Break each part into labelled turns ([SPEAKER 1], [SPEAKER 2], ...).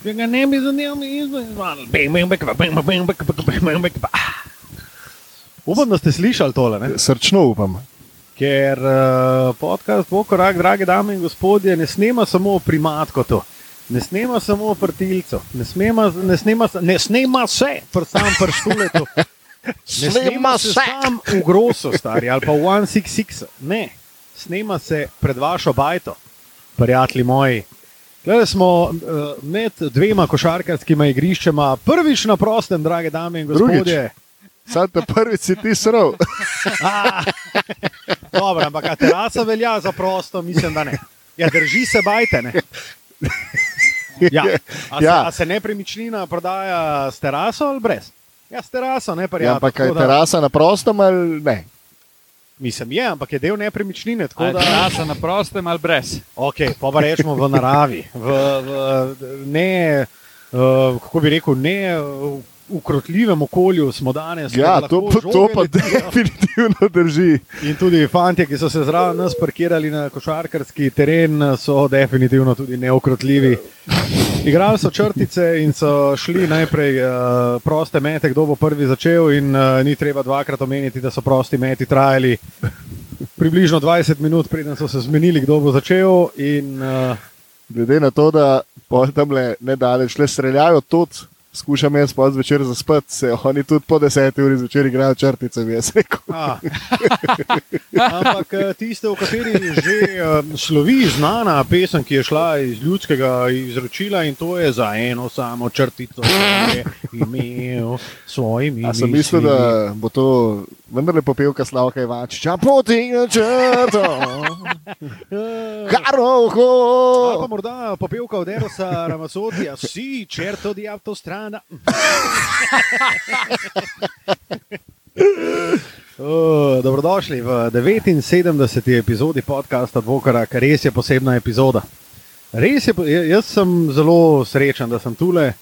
[SPEAKER 1] Če ga ne bi zanimal, izmed Upam, da ste slišali tole. Ne?
[SPEAKER 2] Srčno upam.
[SPEAKER 1] Ker uh, podcast Vokorak, drage dame in gospodje, ne snema samo primatko to. Ne snema samo prtilco, ne, snema, ne, snema, ne snema se, pr sam prštuleto. Ne snema se sam v grosu, stari ali pa v 166. Ne, snema se pred vašo bajto, prijatelji moji. Gledali smo uh, med dvema košarkarskima igriščema, prvič na prostem, drage dame in gospodje.
[SPEAKER 2] Sam te prvič si ti srl.
[SPEAKER 1] Dobro, ampak terasa velja za prosto, mislim, da ne. Ja, drži se bajte. Ne? Ja. A, se,
[SPEAKER 2] Ja.
[SPEAKER 1] a se nepremičnina prodaja s teraso ali brez? Ja, s teraso, ne pa
[SPEAKER 2] Ja,
[SPEAKER 1] ja,
[SPEAKER 2] ampak je terasa na prostem ali ne?
[SPEAKER 1] Mislim, je, ampak je del nepremičnine. Tako da,
[SPEAKER 3] terasa na prostem ali brez.
[SPEAKER 1] okay, pa pa rečemo v naravi. V, v, ne, uh, kako bi rekel, ne v ukrotljivem okolju smo danes.
[SPEAKER 2] Ja, to, to pa definitivno drži.
[SPEAKER 1] In tudi fanti, ki so se zraven nas parkirali na košarkarski teren, so definitivno tudi neokrotljivi. Igrali so črtice in so šli najprej uh, proste mete, kdo bo prvi začel, in uh, ni treba dvakrat omeniti, da so prosti meti trajali približno 20 minut, preden so se zmenili, kdo bo začel. In, uh,
[SPEAKER 2] Glede na to, da tam le nedaleč le streljajo tudi. Skušam jaz pa zvečer zaspati, se oni tudi po deseti uri zvečer igrajo črtice, bi jaz rekel.
[SPEAKER 1] ampak eh, tiste, v kateri že uh, slovi znana pesem, ki je šla iz ljudskega izročila in to je za eno samo črtico, ki je imel svojimi.
[SPEAKER 2] A sem mislil, da bo to vendarle popevka Slavka Ivančiča. Potigne črto,
[SPEAKER 1] Ali pa morda popevka od Erosa Ramasotija, si črto di avtostrada. Uh, dobrodošli v 79. epizodi podcasta Dvokara, kar res je posebna epizoda. Res je, ja- jaz sem zelo srečen, da sem tule.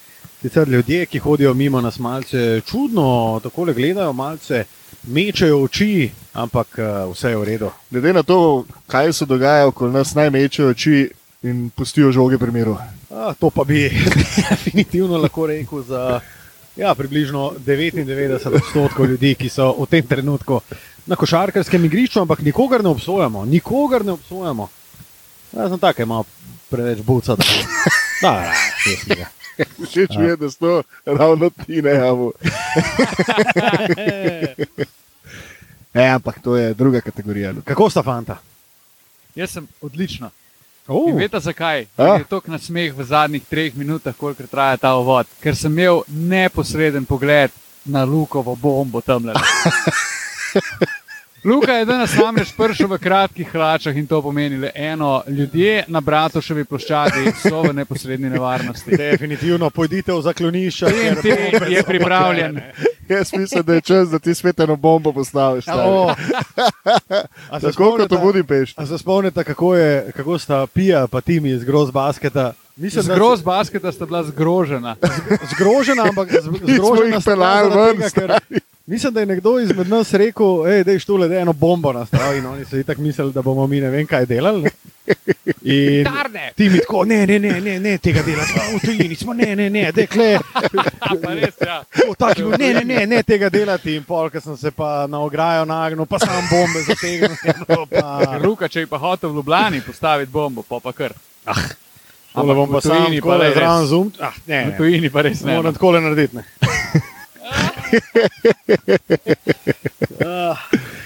[SPEAKER 1] Sicer ljudje, ki hodijo mimo nas, malce čudno tako gledajo, malce mečejo oči, ampak uh, vse je v redu.
[SPEAKER 2] Glede na to, kaj se dogaja okoli nas, naj mečejo oči in pustijo žoge pri miru.
[SPEAKER 1] A, to pa bi definitivno lahko rekel za ja, približno 99 odstotkov ljudi, ki so v tem trenutku na košarkarskem igrišču, ampak nikogar ne obsojamo, nikogar ne obsojamo. Jaz sem tako malo preveč buca. Da, da, da, mi je.
[SPEAKER 2] Všeč mi je, da so to ravno ti ne javu. E, ampak to je druga kategorija.
[SPEAKER 1] Kako sta fanta?
[SPEAKER 3] Jaz sem odlična.
[SPEAKER 1] Uh,
[SPEAKER 3] In veste zakaj?
[SPEAKER 2] A?
[SPEAKER 3] Ker je to na smeh v zadnjih treh minutah, koliko traja ta uvod. Ker sem imel neposreden pogled na Lukovo bombo tam le. Luka je danes namreč prišel v kratkih hlačah in to pomeni le eno: ljudje na Bratoševi ploščadi so v neposredni nevarnosti.
[SPEAKER 1] definitivno pojdite v zaklonišče. ker
[SPEAKER 3] TNT
[SPEAKER 1] bombe
[SPEAKER 3] je pripravljen.
[SPEAKER 2] Jaz mislim, da je čas, da ti spet eno bombo postaviš. stari.
[SPEAKER 1] O, a se
[SPEAKER 2] Tako kot v Budimpešti.
[SPEAKER 1] Se spomnite, kako, je, kako sta Pija in Timi iz Groz basketa? Mislim, da
[SPEAKER 3] Zgroz basketa sta bila zgrožena.
[SPEAKER 1] zgrožena, ampak z-
[SPEAKER 2] smo
[SPEAKER 1] zgrožena
[SPEAKER 2] jih
[SPEAKER 1] sta
[SPEAKER 2] peljali
[SPEAKER 1] zaradi
[SPEAKER 2] ven,
[SPEAKER 1] tega, ker Mislim, da je nekdo izmed nas rekel, da je štule, da je eno bombo nastavil in oni so itak mislili, da bomo mi ne vem kaj delali. Ne? In ti mi tako, ne, ne, ne, ne, ne tega delati, a, v tujini smo, ne, ne, ne, dekle,
[SPEAKER 3] Pa res, ja.
[SPEAKER 1] o, taki, ne, ne, ne, ne tega delati. In pol, ker sem se pa na ograjo nagnil, pa sam bombe zategnil. no, Pa,
[SPEAKER 3] Ker Luka, če je pa hotel v Ljubljani postaviti bombo, pa pa kar.
[SPEAKER 1] Tole bom pa sam tako
[SPEAKER 3] pa le
[SPEAKER 1] zraven
[SPEAKER 3] res.
[SPEAKER 1] zoom. Ah, ne,
[SPEAKER 3] V
[SPEAKER 1] ne,
[SPEAKER 3] tujini pa res ne.
[SPEAKER 1] Moram tako le narediti. Ne. Ah,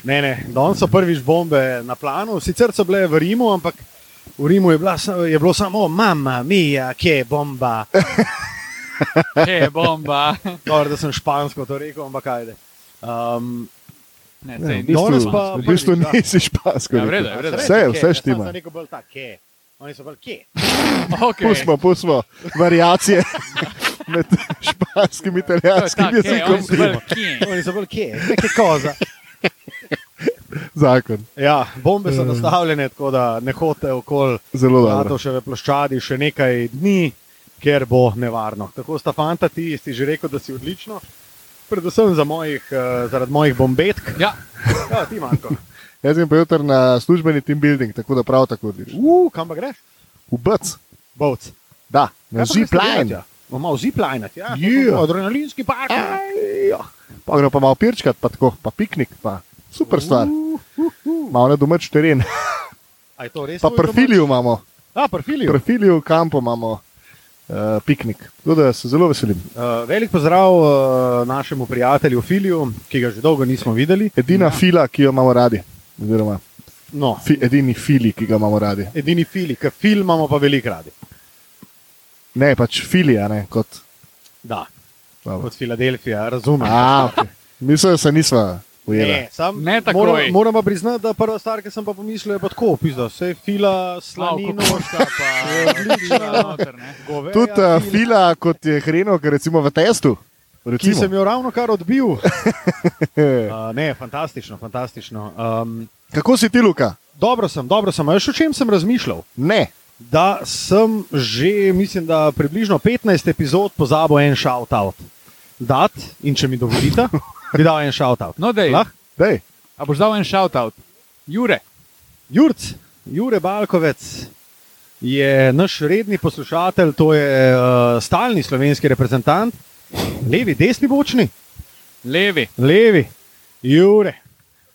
[SPEAKER 1] ne, ne, danes so prvič bombe na planu, sicer so bile v Rimu, ampak v Rimu je, bila, je bilo samo, mama, mija, kje je bomba.
[SPEAKER 3] Je bomba.
[SPEAKER 1] Dobro, da sem špansko to rekel, ampak ajde. Um,
[SPEAKER 3] Ne,
[SPEAKER 2] Ne,
[SPEAKER 3] sej,
[SPEAKER 2] v bistvu,
[SPEAKER 1] danes pa
[SPEAKER 2] v bistvu
[SPEAKER 1] prvič, ja.
[SPEAKER 2] nisi špansko.
[SPEAKER 3] Ja, v
[SPEAKER 2] rekel.
[SPEAKER 3] redu je, v redu.
[SPEAKER 2] Vse,
[SPEAKER 1] kje,
[SPEAKER 2] vse
[SPEAKER 1] jaz
[SPEAKER 2] štima.
[SPEAKER 1] sem rekel bolj tak, kje. Oni so bolj kje.
[SPEAKER 3] Okay.
[SPEAKER 2] Pustimo, pustimo variacije med španskim in italijanskim
[SPEAKER 3] hej,
[SPEAKER 2] jezikom.
[SPEAKER 3] oni so bolj kje.
[SPEAKER 1] Oni so bolj kje, neke koza.
[SPEAKER 2] Zakon.
[SPEAKER 1] Ja, bombe so nastavljene, tako da ne hodite okoli
[SPEAKER 2] Zelo dobro.
[SPEAKER 1] Bratoševe ploščadi še nekaj dni, ker bo nevarno. Tako sta fanta, ti si že rekel, da si odlično. Predvsem za mojih, uh, zaradi mojih bombetk.
[SPEAKER 3] Ja,
[SPEAKER 1] Ja, ti manjko.
[SPEAKER 2] Jaz sem pa jutri na službeni team building, tako da prav tako odiš.
[SPEAKER 1] Uh, kam pa greš?
[SPEAKER 2] V BC.
[SPEAKER 1] Bovc.
[SPEAKER 2] Da, Na
[SPEAKER 1] Kaj greste
[SPEAKER 2] zipline.
[SPEAKER 1] delat, ja? Bomo zipline, ja.
[SPEAKER 2] Yeah.
[SPEAKER 1] Adrenalinski park.
[SPEAKER 2] Aj, ja. Pa gremo pa malo pirčkat, pa tako, pa piknik, pa super stvar. Malo na domač teren. Pa profiliju imamo,
[SPEAKER 1] A, profiliju.
[SPEAKER 2] profiliju v kampu imamo uh, piknik. Tako da se zelo veselim.
[SPEAKER 1] Uh, velik pozdrav uh, našemu prijatelju Filiju, ki ga že dolgo nismo videli.
[SPEAKER 2] Edina ja. fila, ki jo imamo radi. Oziroma,
[SPEAKER 1] No,
[SPEAKER 2] fi, edini fili, ki ga imamo radi.
[SPEAKER 1] edini Fili, ki film imamo pa veliko radi.
[SPEAKER 2] Ne, pač filija, ne kot.
[SPEAKER 1] Da,
[SPEAKER 2] Dobro.
[SPEAKER 1] kot Filadelfija, razumem.
[SPEAKER 2] A, okay. Mislim, da se nisva ujeli.
[SPEAKER 1] Ne, sam,
[SPEAKER 3] Ne takoj.
[SPEAKER 1] moram, moram pa priznati, da prva stvar, ki sem pa pomislil, je pa tako, pizda, vse fila, slanino,
[SPEAKER 3] Kokoška pa
[SPEAKER 1] odlična.
[SPEAKER 3] noter, ne.
[SPEAKER 1] goveja
[SPEAKER 2] Tudi uh,
[SPEAKER 1] fila,
[SPEAKER 2] fila, kot je hrenovka, recimo v testu.
[SPEAKER 1] ki
[SPEAKER 2] Recimo.
[SPEAKER 1] sem jo ravno kar odbil. Uh, ne, fantastično, fantastično. Um,
[SPEAKER 2] Kako si ti, Luka?
[SPEAKER 1] dobro sem, dobro sem. A Veš, o čem sem razmišljal?
[SPEAKER 2] Ne.
[SPEAKER 1] Da sem že, mislim, da približno 15 epizod pozabil en shout-out. Dat, in če mi dovolite, bi dal en shout-out.
[SPEAKER 3] No, dej.
[SPEAKER 1] Lahko?
[SPEAKER 2] Dej.
[SPEAKER 3] A boš dal en shout-out? Jure,
[SPEAKER 1] Jurc, Jure Balkovec je naš redni poslušatelj, to je uh, stalni slovenski reprezentant, levi, desni bočni,
[SPEAKER 3] levi.
[SPEAKER 1] levi, Jure,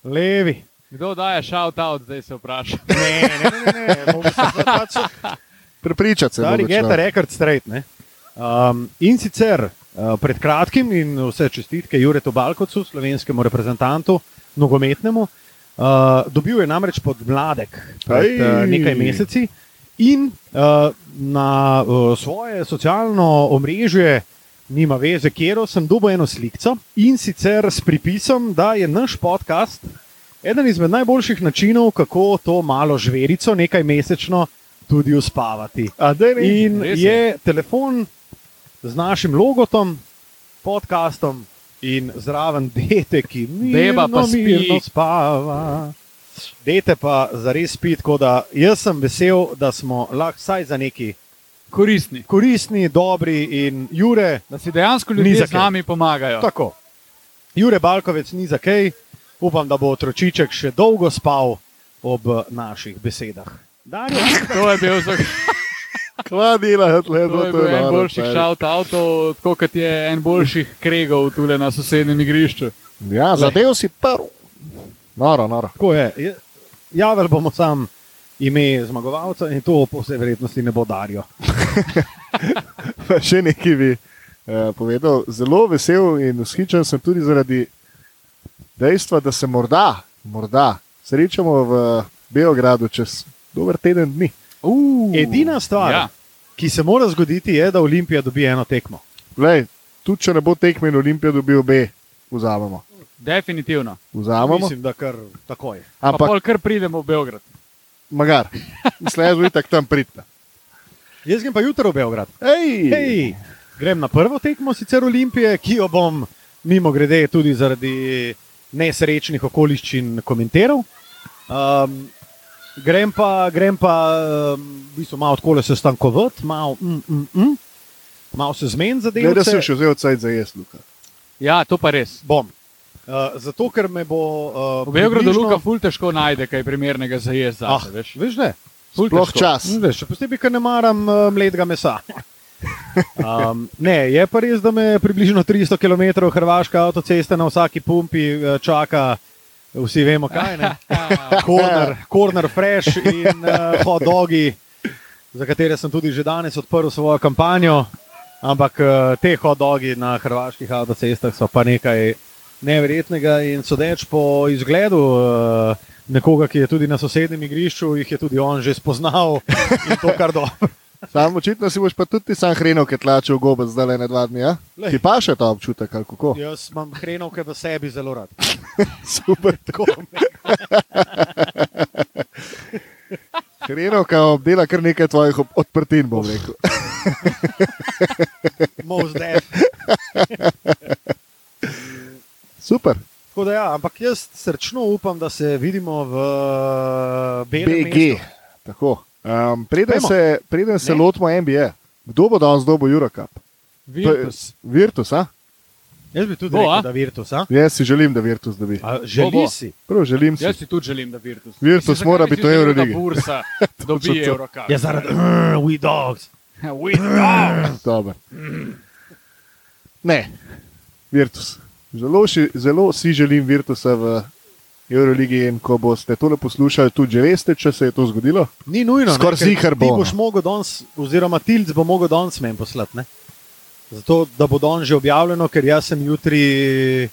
[SPEAKER 1] levi.
[SPEAKER 3] Kdo daje shout-out, zdaj se vprašam.
[SPEAKER 1] Ne, ne, ne, ne, ne. pač
[SPEAKER 2] Prepričati se.
[SPEAKER 1] stari
[SPEAKER 2] mogoče,
[SPEAKER 1] geta
[SPEAKER 2] no.
[SPEAKER 1] rekord straight. Ne? Um, in sicer uh, pred kratkim in vse čestitke Juretu Balkovcu, slovenskemu reprezentantu, nogometnemu, uh, dobil je namreč podmladek pred uh,
[SPEAKER 2] Aj.
[SPEAKER 1] nekaj meseci in uh, na uh, svoje socialno omrežje, nima veze, kjer sem dobil eno sliko in sicer s pripisom, da je naš podcast eden izmed najboljših načinov, kako to malo žverico nekaj mesečno tudi uspavati.
[SPEAKER 2] A, ne.
[SPEAKER 1] In
[SPEAKER 3] res
[SPEAKER 1] je telefon z našim logotom, podcastom in zraven dete, ki
[SPEAKER 3] Beba
[SPEAKER 1] mirno,
[SPEAKER 3] pa spi.
[SPEAKER 1] mirno spava. Dete pa zares spi, tako da jaz sem vesel, da smo lahko vsaj za neki
[SPEAKER 3] Koristni.
[SPEAKER 1] koristni, dobri in Jure.
[SPEAKER 3] Da si dejansko ljudje
[SPEAKER 1] za
[SPEAKER 3] z nami pomagajo.
[SPEAKER 1] Tako. Jure Balkovec ni za kaj, upam, da bo otročiček še dolgo spal ob naših besedah. Dario,
[SPEAKER 3] To je bil, za,
[SPEAKER 2] Kva dela, tle,
[SPEAKER 3] to je bil en boljših shout-outov, tako kot je en boljših kregov tukaj na sosednjem igrišču.
[SPEAKER 2] Ja, zadev si prv. Noro, noro.
[SPEAKER 1] Tako je. Je- Javili bomo sam ime zmagovalca in to po vsej verjetnosti ne bo Darijo.
[SPEAKER 2] Pa Še nekaj bi uh, povedal. Zelo vesel in vzhičen sem tudi zaradi dejstva, da se morda, morda srečamo v Beogradu čez dober teden dni.
[SPEAKER 3] Uh,
[SPEAKER 1] Edina stvar,
[SPEAKER 3] Ja.
[SPEAKER 1] ki se mora zgoditi, je, da Olimpija dobi eno tekmo.
[SPEAKER 2] Lej, tudi če ne bo tekme in Olimpija dobil obe, vzamemo.
[SPEAKER 3] Definitivno.
[SPEAKER 2] vzamemo.
[SPEAKER 1] Mislim, da kar takoj.
[SPEAKER 3] Pa
[SPEAKER 2] Ampak,
[SPEAKER 3] pol kar pridemo v Beograd.
[SPEAKER 2] magar, slejzo je tako tam pridna.
[SPEAKER 1] Jaz grem pa jutro v Beograd.
[SPEAKER 2] Hej!
[SPEAKER 1] Hej, grem na prvo tekmo sicer Olimpije, ki jo bom mimo grede tudi zaradi nesrečnih okoliščin komentiral. Um, grem pa, grem pa um, v bistvu malo tako se stankovati, malo, mm, mm, mm, malo se zmeniti za
[SPEAKER 2] Glede, da
[SPEAKER 1] delo.
[SPEAKER 2] sem še vzel odsaj za jaz, Luka.
[SPEAKER 3] Ja, to pa res.
[SPEAKER 1] Bom. Uh, zato, ker me bo. Uh,
[SPEAKER 3] V Beogradu
[SPEAKER 1] približno-
[SPEAKER 3] Luka ful težko najde kaj primernega za jesti.
[SPEAKER 1] Ah,
[SPEAKER 3] veš.
[SPEAKER 1] veš, ne.
[SPEAKER 3] Ful
[SPEAKER 2] Sploh
[SPEAKER 3] težko.
[SPEAKER 2] čas.
[SPEAKER 1] Veš, še posebej, ker ne maram uh, mledega mesa. Um, ne, je pa res, da me približno 300 km hrvaška avtocesta na vsaki pumpi uh, čaka, vsi vemo kaj. Ne? Corner, corner fresh in uh, hot dogi, za katere sem tudi že danes odprl svojo kampanjo. Ampak uh, te hot dogi na hrvaških avtocestah so pa nekaj neverjetnega in sodeč po izgledu. Uh, Nekoga, ki je tudi na sosednjem igrišču, jih je tudi on že spoznal in to kar dobro.
[SPEAKER 2] Sam očitno si boš pa tudi sam hrenov, ki tlače v gobe zdaj le ne dva dni. Ja?
[SPEAKER 1] Lej.
[SPEAKER 2] Ti pa še ta občutek, ali kako?
[SPEAKER 1] Jaz imam hrenovke v sebi zelo rad.
[SPEAKER 2] Super.
[SPEAKER 1] Tako,
[SPEAKER 2] Hrenovka obdela kar nekaj tvojih odprtin, bom rekel.
[SPEAKER 1] most def.
[SPEAKER 2] Super.
[SPEAKER 1] Tako da ja, ampak jaz srčno upam, da se vidimo v
[SPEAKER 2] BG.
[SPEAKER 1] mestu.
[SPEAKER 2] Tako. Um, preden
[SPEAKER 1] Dajmo.
[SPEAKER 2] se, preden se lotimo NBA, kdo bo danes dobil Eurocup? To je-
[SPEAKER 3] Virtus.
[SPEAKER 2] Virtus, a?
[SPEAKER 1] Jaz bi tudi
[SPEAKER 3] Bo,
[SPEAKER 1] rekel,
[SPEAKER 3] a?
[SPEAKER 1] da Virtus. A?
[SPEAKER 2] Jaz si želim, da Virtus dobi.
[SPEAKER 1] A,
[SPEAKER 3] Bo,
[SPEAKER 1] želi
[SPEAKER 3] bo.
[SPEAKER 1] si.
[SPEAKER 2] Prav želim si.
[SPEAKER 3] Jaz si tudi želim, da Virtus.
[SPEAKER 2] Virtus mora
[SPEAKER 3] bi
[SPEAKER 2] biti v Euroligi.
[SPEAKER 3] Bursa dobi
[SPEAKER 2] to.
[SPEAKER 3] Eurocup.
[SPEAKER 1] Ja, zaradi uh, We Dogs.
[SPEAKER 3] With dogs.
[SPEAKER 2] Dober. Ne, Virtus. Zelo, zelo si želim Virtusa v Euroligi in ko boste tole poslušali, tudi že veste, če se je to zgodilo.
[SPEAKER 1] Ni nujno.
[SPEAKER 2] Skoraj
[SPEAKER 1] ker
[SPEAKER 2] ziher
[SPEAKER 1] Ti
[SPEAKER 2] bo,
[SPEAKER 1] boš
[SPEAKER 2] no.
[SPEAKER 1] mogel danes, oziroma Tilc bo mogel danes meni poslati. Ne? Zato, da bo danes že objavljeno, ker jaz sem jutri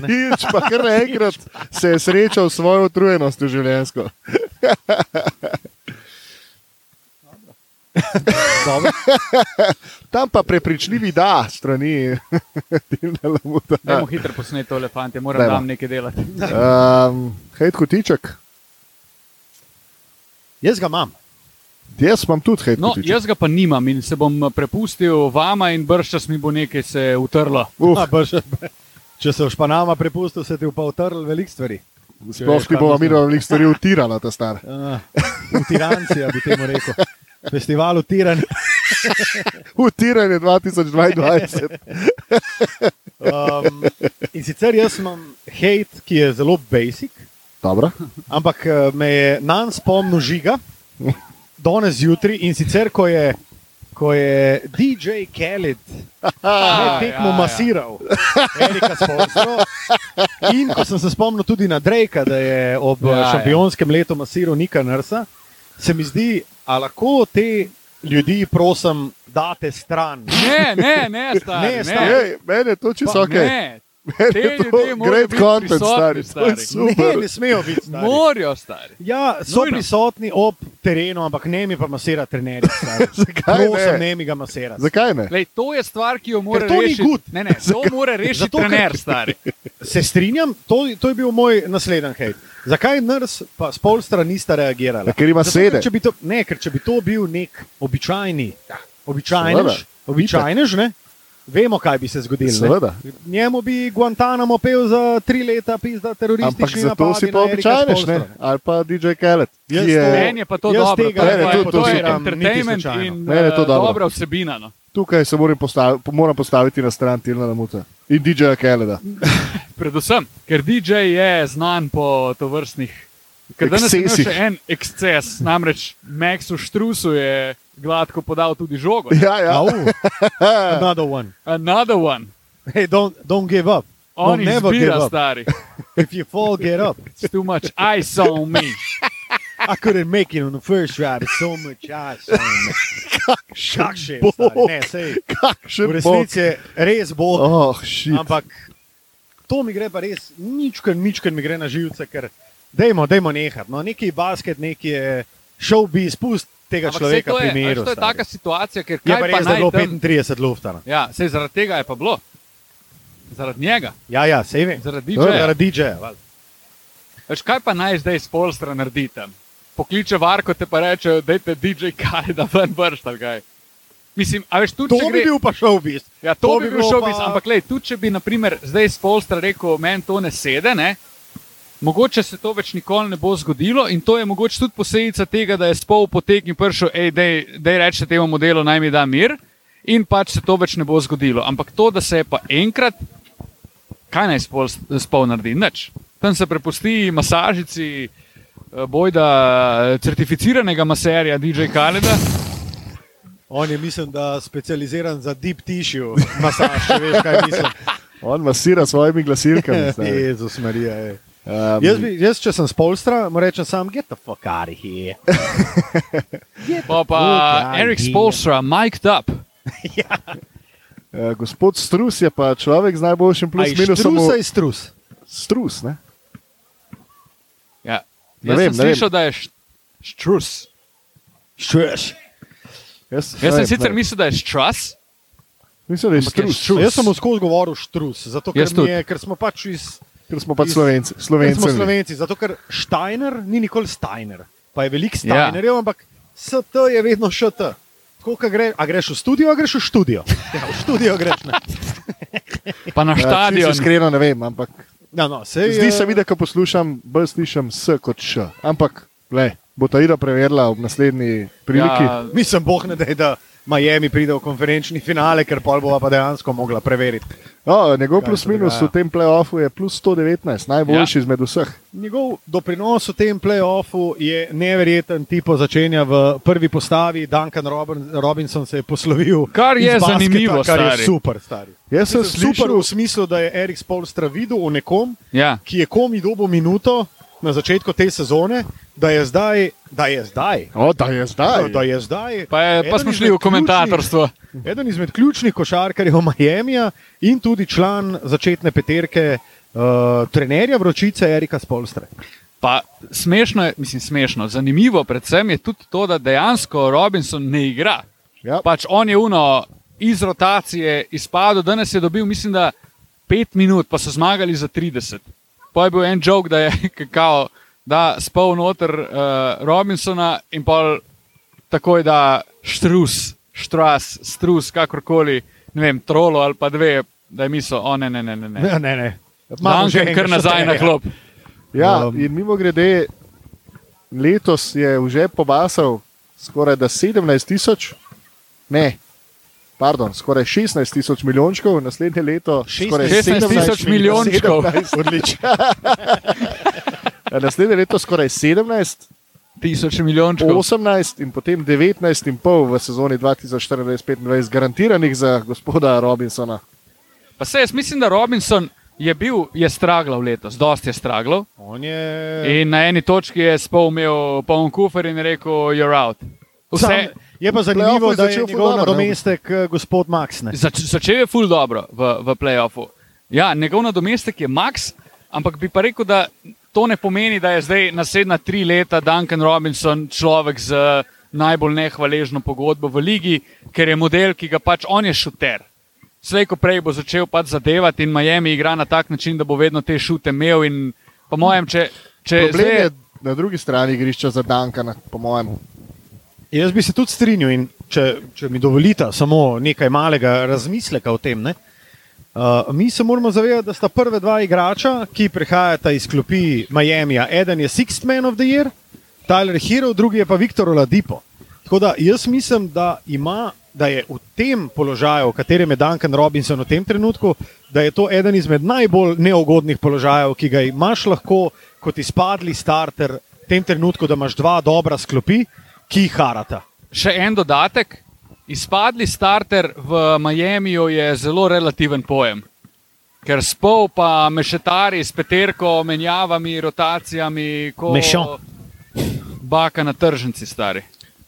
[SPEAKER 1] ne.
[SPEAKER 2] Tič pa kar enkrat se je srečal s svojo utrujenostjo življenjsko. Tam pa prepričljivi da strani Tilna Lamuta.
[SPEAKER 3] Dajmo hitro posneti tole, fante, moram
[SPEAKER 2] Dajmo.
[SPEAKER 3] tam nekaj delati.
[SPEAKER 2] Um, hejt kotiček.
[SPEAKER 1] Jaz ga imam.
[SPEAKER 2] Jaz imam tudi hejt
[SPEAKER 3] No,
[SPEAKER 2] kotiček.
[SPEAKER 3] jaz ga pa nimam in se bom prepustil vama, in brščas mi bo nekaj se utrlo.
[SPEAKER 2] Uh,
[SPEAKER 1] A, še- Če se v Španama prepustil, se ti v pa utrl veliko stvari.
[SPEAKER 2] Sploh ti bo Amiro veliko stvari utirala, ta star.
[SPEAKER 1] Uh, Utirancija bi temu rekel. Festival utiranja.
[SPEAKER 2] Utiranje 2022.
[SPEAKER 1] Um, in sicer jaz imam hate, ki je zelo basic,
[SPEAKER 2] Dobro.
[SPEAKER 1] ampak eh, me je nan spomnil žiga, danes zjutraj in sicer, ko je, ko je DJ Khaled med tekmo
[SPEAKER 3] ja, ja.
[SPEAKER 1] masiral, Erika Spolstro. In ko sem se spomnil tudi na Drejka, da je ob
[SPEAKER 3] Ja,
[SPEAKER 1] ja,
[SPEAKER 3] ja.
[SPEAKER 1] šampionskem letu masiral Nika Nrsa, se mi zdi, a lahko te ljudi, prosim, date stran.
[SPEAKER 3] Ne, ne, ne, stari,
[SPEAKER 1] Ne,
[SPEAKER 3] ne,
[SPEAKER 1] stari.
[SPEAKER 2] Ej, meni je to čisto
[SPEAKER 3] Pa
[SPEAKER 2] ok.
[SPEAKER 3] Ne,
[SPEAKER 2] Meni
[SPEAKER 3] te ljudje morajo
[SPEAKER 2] great
[SPEAKER 3] biti
[SPEAKER 2] content,
[SPEAKER 3] prisotni,
[SPEAKER 2] stari.
[SPEAKER 3] Stari.
[SPEAKER 2] super.
[SPEAKER 1] Ne, ne smejo biti stari.
[SPEAKER 3] Morajo, stari.
[SPEAKER 1] Ja, so
[SPEAKER 3] Nujno.
[SPEAKER 1] prisotni ob terenu, ampak ne mi pa masira trenerji. stari.
[SPEAKER 2] Zakaj
[SPEAKER 1] Prosim,
[SPEAKER 2] ne?
[SPEAKER 1] ne mi ga masira.
[SPEAKER 2] Zakaj ne?
[SPEAKER 3] Lej, to je stvar, ki jo mora
[SPEAKER 1] to ni
[SPEAKER 3] rešiti.
[SPEAKER 1] good.
[SPEAKER 3] Ne, ne, to mora rešiti
[SPEAKER 1] Zato, ker-
[SPEAKER 3] trener, stari.
[SPEAKER 1] Se strinjam, to, to je bil moj naslednji hejt. Zakaj Nrs pa Spolstra nista reagirala?
[SPEAKER 2] Ja, ker ima
[SPEAKER 1] Zato,
[SPEAKER 2] sede.
[SPEAKER 1] ker če bi to, ne, ker če bi to bil nek običajni, običajnež,
[SPEAKER 2] Seveda.
[SPEAKER 1] običajnež, ne, vemo, kaj bi se zgodilo. ne.
[SPEAKER 2] Seveda.
[SPEAKER 1] Njemu bi Guantanamo pel za tri leta, pizda
[SPEAKER 2] Ampak
[SPEAKER 1] teroristični
[SPEAKER 2] zato
[SPEAKER 1] napadi
[SPEAKER 2] si pa običajneš, ne? Ali pa DJ Khaled.
[SPEAKER 1] Jaz
[SPEAKER 2] je-
[SPEAKER 1] to-
[SPEAKER 3] Meni je pa to dobro.
[SPEAKER 1] tega
[SPEAKER 3] to je-
[SPEAKER 2] ne
[SPEAKER 3] to
[SPEAKER 2] tudi
[SPEAKER 3] To je entertainment in
[SPEAKER 2] Meni je to
[SPEAKER 3] eh,
[SPEAKER 2] dobro.
[SPEAKER 3] dobra vsebina. No.
[SPEAKER 2] Tukaj se moram postaviti, moram postaviti na stran Tilna Lamuta in DJ Khaleda.
[SPEAKER 3] Predvsem, ker DJ je znan po tovrstnih. Ker danes je še en eksces, namreč Maxu Štrusu je gladko podal tudi žogo.
[SPEAKER 2] Ja, ja.
[SPEAKER 1] Au, another one.
[SPEAKER 3] Another one.
[SPEAKER 1] Hey, don't, don't give up.
[SPEAKER 3] On
[SPEAKER 1] Don't never give up.
[SPEAKER 3] stari.
[SPEAKER 1] If you fall, get up.
[SPEAKER 3] It's too much ice on me.
[SPEAKER 1] I couldn't make it on the first try, but so much ice on me. Kakšen
[SPEAKER 2] bog.
[SPEAKER 1] stari, ne, sej. V
[SPEAKER 2] Kakšen bog.
[SPEAKER 1] resnici je res bog,
[SPEAKER 2] Oh, shit.
[SPEAKER 1] ampak to mi gre pa res, ničkar, ničkar mi gre na živce, ker dajmo, dajmo nehati. No, neki basket, neki je šov bi izpust tega
[SPEAKER 3] Ampak
[SPEAKER 1] človeka pri miru.
[SPEAKER 3] to je taka situacija, ker
[SPEAKER 1] Je res, da je bilo
[SPEAKER 3] tam...
[SPEAKER 1] 35 luftana.
[SPEAKER 3] Ja, sej zaradi tega je pa bilo. Zaradi njega,
[SPEAKER 1] Ja, ja, sej vem.
[SPEAKER 3] zaradi. DJ-ja.
[SPEAKER 1] Zaradi DJ-ja.
[SPEAKER 3] Veš, kaj pa naj zdaj z polstra naredi tam? Pokliče Varko, te pa reče, da je DJ kaj, da ven vrš ali kaj. Mislim, a veš, tudi
[SPEAKER 1] To
[SPEAKER 3] če
[SPEAKER 1] bi
[SPEAKER 3] gre...
[SPEAKER 1] bil pa šov bis.
[SPEAKER 3] Ja, to,
[SPEAKER 1] to
[SPEAKER 3] bi
[SPEAKER 1] bi
[SPEAKER 3] bil šovbiz,
[SPEAKER 1] pa-
[SPEAKER 3] pa... ampak lej, tudi če bi naprimer, zdaj z polstra rekel, meni to ne sede, ne? Mogoče se to več nikoli ne bo zgodilo in to je mogoče tudi posledica tega, da je spol poteknil prišel, hej, da je reče temu modelu, naj mi da mir in pač se to več ne bo zgodilo. Ampak to, da se je pa enkrat, kaj naj spol, spol naredi, nič. Tam se prepusti masažici, eh, bojda eh, certificiranega maserja DJ Kaleda.
[SPEAKER 1] On je, mislim, da specializiran za deep tissue masaž, veš, kaj mislim.
[SPEAKER 2] On masira svojimi glasilkami.
[SPEAKER 1] Jezus Marija. ej.
[SPEAKER 2] Um,
[SPEAKER 1] Jaz, bi, jaz, če sem z Polstra, rečem sam, get the fuck out of here.
[SPEAKER 3] Pa pa Erik
[SPEAKER 1] ja,
[SPEAKER 3] Spolstra, mic'd up.
[SPEAKER 2] uh, gospod Strus je pa človek z najboljšim plus
[SPEAKER 1] Aj,
[SPEAKER 2] minusom.
[SPEAKER 1] Strusa je strus.
[SPEAKER 2] Strus, ne?
[SPEAKER 3] Ja.
[SPEAKER 2] Ne
[SPEAKER 3] Jaz
[SPEAKER 2] vem,
[SPEAKER 3] sem
[SPEAKER 2] ne vem.
[SPEAKER 3] slišal, da je štrus.
[SPEAKER 1] Štrus.
[SPEAKER 2] Jaz,
[SPEAKER 3] Jaz sem
[SPEAKER 2] vem,
[SPEAKER 3] sicer mislil, da je štrus.
[SPEAKER 2] Mislim, da je strus.
[SPEAKER 1] Jaz sem mu skozi govoril štrus, zato ker, je, ker smo pač iz.
[SPEAKER 2] Ker smo pač slovenci. Slovenci.
[SPEAKER 1] smo slovenci, zato ker Steiner ni nikoli Steiner. Pa je veliko
[SPEAKER 3] Ja.
[SPEAKER 1] Steinerjev, ampak ST je vedno ŠT. Tako, gre, a greš v studio, a greš v študijo. Ja, v študijo greš. Ne.
[SPEAKER 3] Pa na
[SPEAKER 2] Ja,
[SPEAKER 3] stadion.
[SPEAKER 2] čisto Iskreno ne vem, ampak
[SPEAKER 1] Ja, no, sej,
[SPEAKER 2] zdi se mi, da ko poslušam, bolj slišim S kot Š. Ampak, le, bo ta Ira preverila ob naslednji priliki.
[SPEAKER 3] Ja,
[SPEAKER 1] Mislim, boh ne dej, da Miami pride v konferenčni finale, ker pol bova pa dejansko mogla preveriti.
[SPEAKER 2] No, njegov plus minus v tem playoffu je plus 119, najboljši ja. izmed vseh.
[SPEAKER 1] Njegov doprinos v tem playoffu je neverjeten. Tipo začenja v prvi postavi, Duncan Robin, Robinson se je poslovil.
[SPEAKER 3] Kar je
[SPEAKER 1] basketa,
[SPEAKER 3] zanimivo,
[SPEAKER 1] kar je
[SPEAKER 3] stari.
[SPEAKER 1] super. Stari.
[SPEAKER 2] Jaz sem
[SPEAKER 1] super
[SPEAKER 2] slišal,
[SPEAKER 1] v smislu, da je Erik Spolstra videl v nekom,
[SPEAKER 3] Ja.
[SPEAKER 1] ki je komi dobo minuto na začetku te sezone, da je zdaj, da je zdaj.
[SPEAKER 2] o, da je zdaj.
[SPEAKER 1] Da, da je zdaj
[SPEAKER 3] Pa, je, pa smo šli v komentatorstvo.
[SPEAKER 1] Eden izmed ključnih košarkarjev Miami in tudi član začetne peterke, uh, trenerja vročice Erika Spolstre.
[SPEAKER 3] Pa smešno je, mislim, smešno. Zanimivo predvsem je tudi to, da dejansko Robinson ne igra.
[SPEAKER 2] Ja.
[SPEAKER 3] Pač on je uno iz rotacije izpadel, danes je dobil, mislim, da 5 minut, pa so zmagali za 30. Pa je bil en jok, da je kakao, da spal noter uh, Robinsona in pa takoj da štrus, štras, strus, kakorkoli, ne vem, trolo ali pa dve, da je mislil, o ne, ne, ne, ne. ne.
[SPEAKER 1] Ne, ne. Imamo že
[SPEAKER 3] kar nazaj na klop.
[SPEAKER 2] Ja,
[SPEAKER 1] Um,
[SPEAKER 2] in mimo grede, letos je v žep pobasal skoraj 17 tisoč, ne, pardon, skoraj 16 tisoč milijončkov, naslednje leto
[SPEAKER 1] 16
[SPEAKER 2] skoraj
[SPEAKER 3] 16 tisoč milijončkov.
[SPEAKER 2] 17, Odlično. naslednje leto skoraj 17,
[SPEAKER 3] Tisoč milijončkov.
[SPEAKER 2] 18 in potem 19 in pol v sezoni 2024-2025 garantiranih za gospoda Robinsona.
[SPEAKER 3] Pa se jaz mislim, da Robinson je bil, je stragljal letos, dosti je stragljal.
[SPEAKER 1] On je.
[SPEAKER 3] In na eni točki je spol imel poln kufer in rekel, you're out. Vse,
[SPEAKER 1] Sam, je pa zanimivo,
[SPEAKER 2] je
[SPEAKER 1] da je njegov nadomestek eh, gospod Max. Ne?
[SPEAKER 3] zač, začel je ful dobro v, v playoffu. Ja, njegov nadomestek je Max, ampak bi pa rekel, da to ne pomeni, da je zdaj naslednja tri leta Duncan Robinson človek z najbolj nehvaležno pogodbo v ligi, ker je model, ki ga pač on je šuter. Slej, ko prej bo začel pač zadevati in Miami igra na tak način, da bo vedno te šute imel. In po mojem, če, če
[SPEAKER 2] Problem
[SPEAKER 3] zdaj,
[SPEAKER 2] je na drugi strani igrišča za Dankana, po mojem.
[SPEAKER 1] Jaz bi se tudi strinjal in če, če mi dovolite samo nekaj malega razmisleka o tem. Ne? Uh, mi se moramo zavedati, da sta prve dva igrača, ki prihajata iz klopi Miamija. Eden je Sixth Man of the Year, Tyler Hero, drugi je pa Viktor Oladipo. Tako da jaz mislim, da, ima, da je v tem položaju, v katerem je Duncan Robinson v tem trenutku, da je to eden izmed najbolj neugodnih položajev, ki ga imaš lahko kot izpadli starter v tem trenutku, da imaš dva dobra sklopi, ki harata.
[SPEAKER 3] Še en dodatek. Izpadli starter v Miamiju je zelo relativen pojem. Ker spol pa mešetari s peterko, menjavami, rotacijami, kot
[SPEAKER 1] Mešon.
[SPEAKER 3] baka na tržnici stari.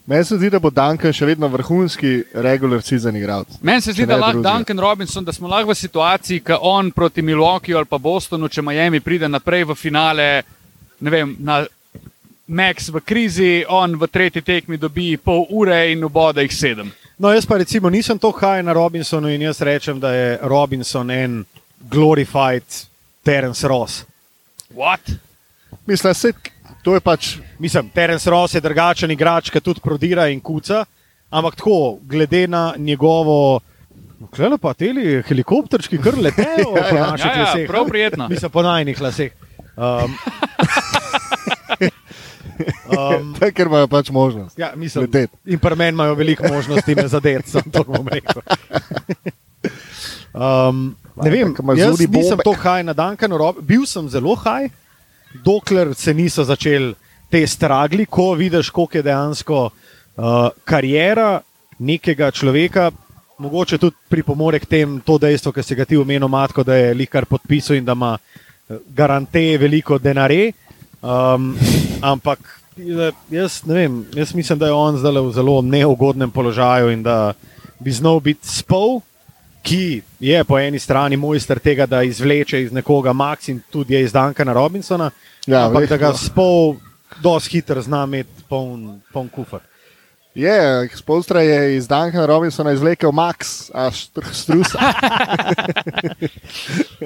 [SPEAKER 2] Meni se zdi, da bo Duncan še vedno vrhunski regular season igralec.
[SPEAKER 3] Meni se zdi, da lahko. Duncan Robinson, da smo lahko v situaciji, ko on proti Milwaukeeju ali pa Bostonu, če Miami pride naprej v finale, ne vem, na Max v krizi, on v tretji tekmi dobi pol ure in ubode jih sedem.
[SPEAKER 1] No, jaz pa recimo nisem tako haj na Robinsonu in jaz rečem, da je Robinson en glorified Terence Ross.
[SPEAKER 3] What?
[SPEAKER 2] Mislim, se, to je pač
[SPEAKER 1] Mislim, Terence Ross je drugačen igrač, ki tudi prodira in kuca, ampak tako, glede na njegovo. Klele pa te helikopterčki, kar letejo po
[SPEAKER 2] ja.
[SPEAKER 1] naših
[SPEAKER 3] Ja, ja,
[SPEAKER 1] laseh.
[SPEAKER 3] prav prijetno.
[SPEAKER 1] Mislim, po najnih laseh. Um, um,
[SPEAKER 2] ker imajo pač možnost.
[SPEAKER 1] ja, mislim,
[SPEAKER 2] Letet.
[SPEAKER 1] in pri meni imajo veliko možnosti me zadeti, sem to bom rekel. Um, ne vem, jaz nisem to haj na Dankanu, bil sem zelo haj, dokler se niso začeli te stragli, ko vidiš, koliko je dejansko uh, karijera nekega človeka. Mogoče tudi pripomore k temu to dejstvo, ki si ga ti omenil, matko, da je likar podpisal in da ima eh, garante veliko denare. Um, ampak jaz ne vem, jaz mislim, da je on zdaj v zelo neugodnem položaju in da bi znal biti spol, ki je po eni strani mojster tega, da izvleče iz nekoga Max in tudi je iz Dankana Robinsona,
[SPEAKER 2] Ja,
[SPEAKER 1] ampak da ga
[SPEAKER 2] verjetno.
[SPEAKER 1] spol dosti hitro zna imeti poln, poln kufr.
[SPEAKER 2] Je, Spolstra je iz Duncana Robinsona izvlekel Max, a štr- strusa.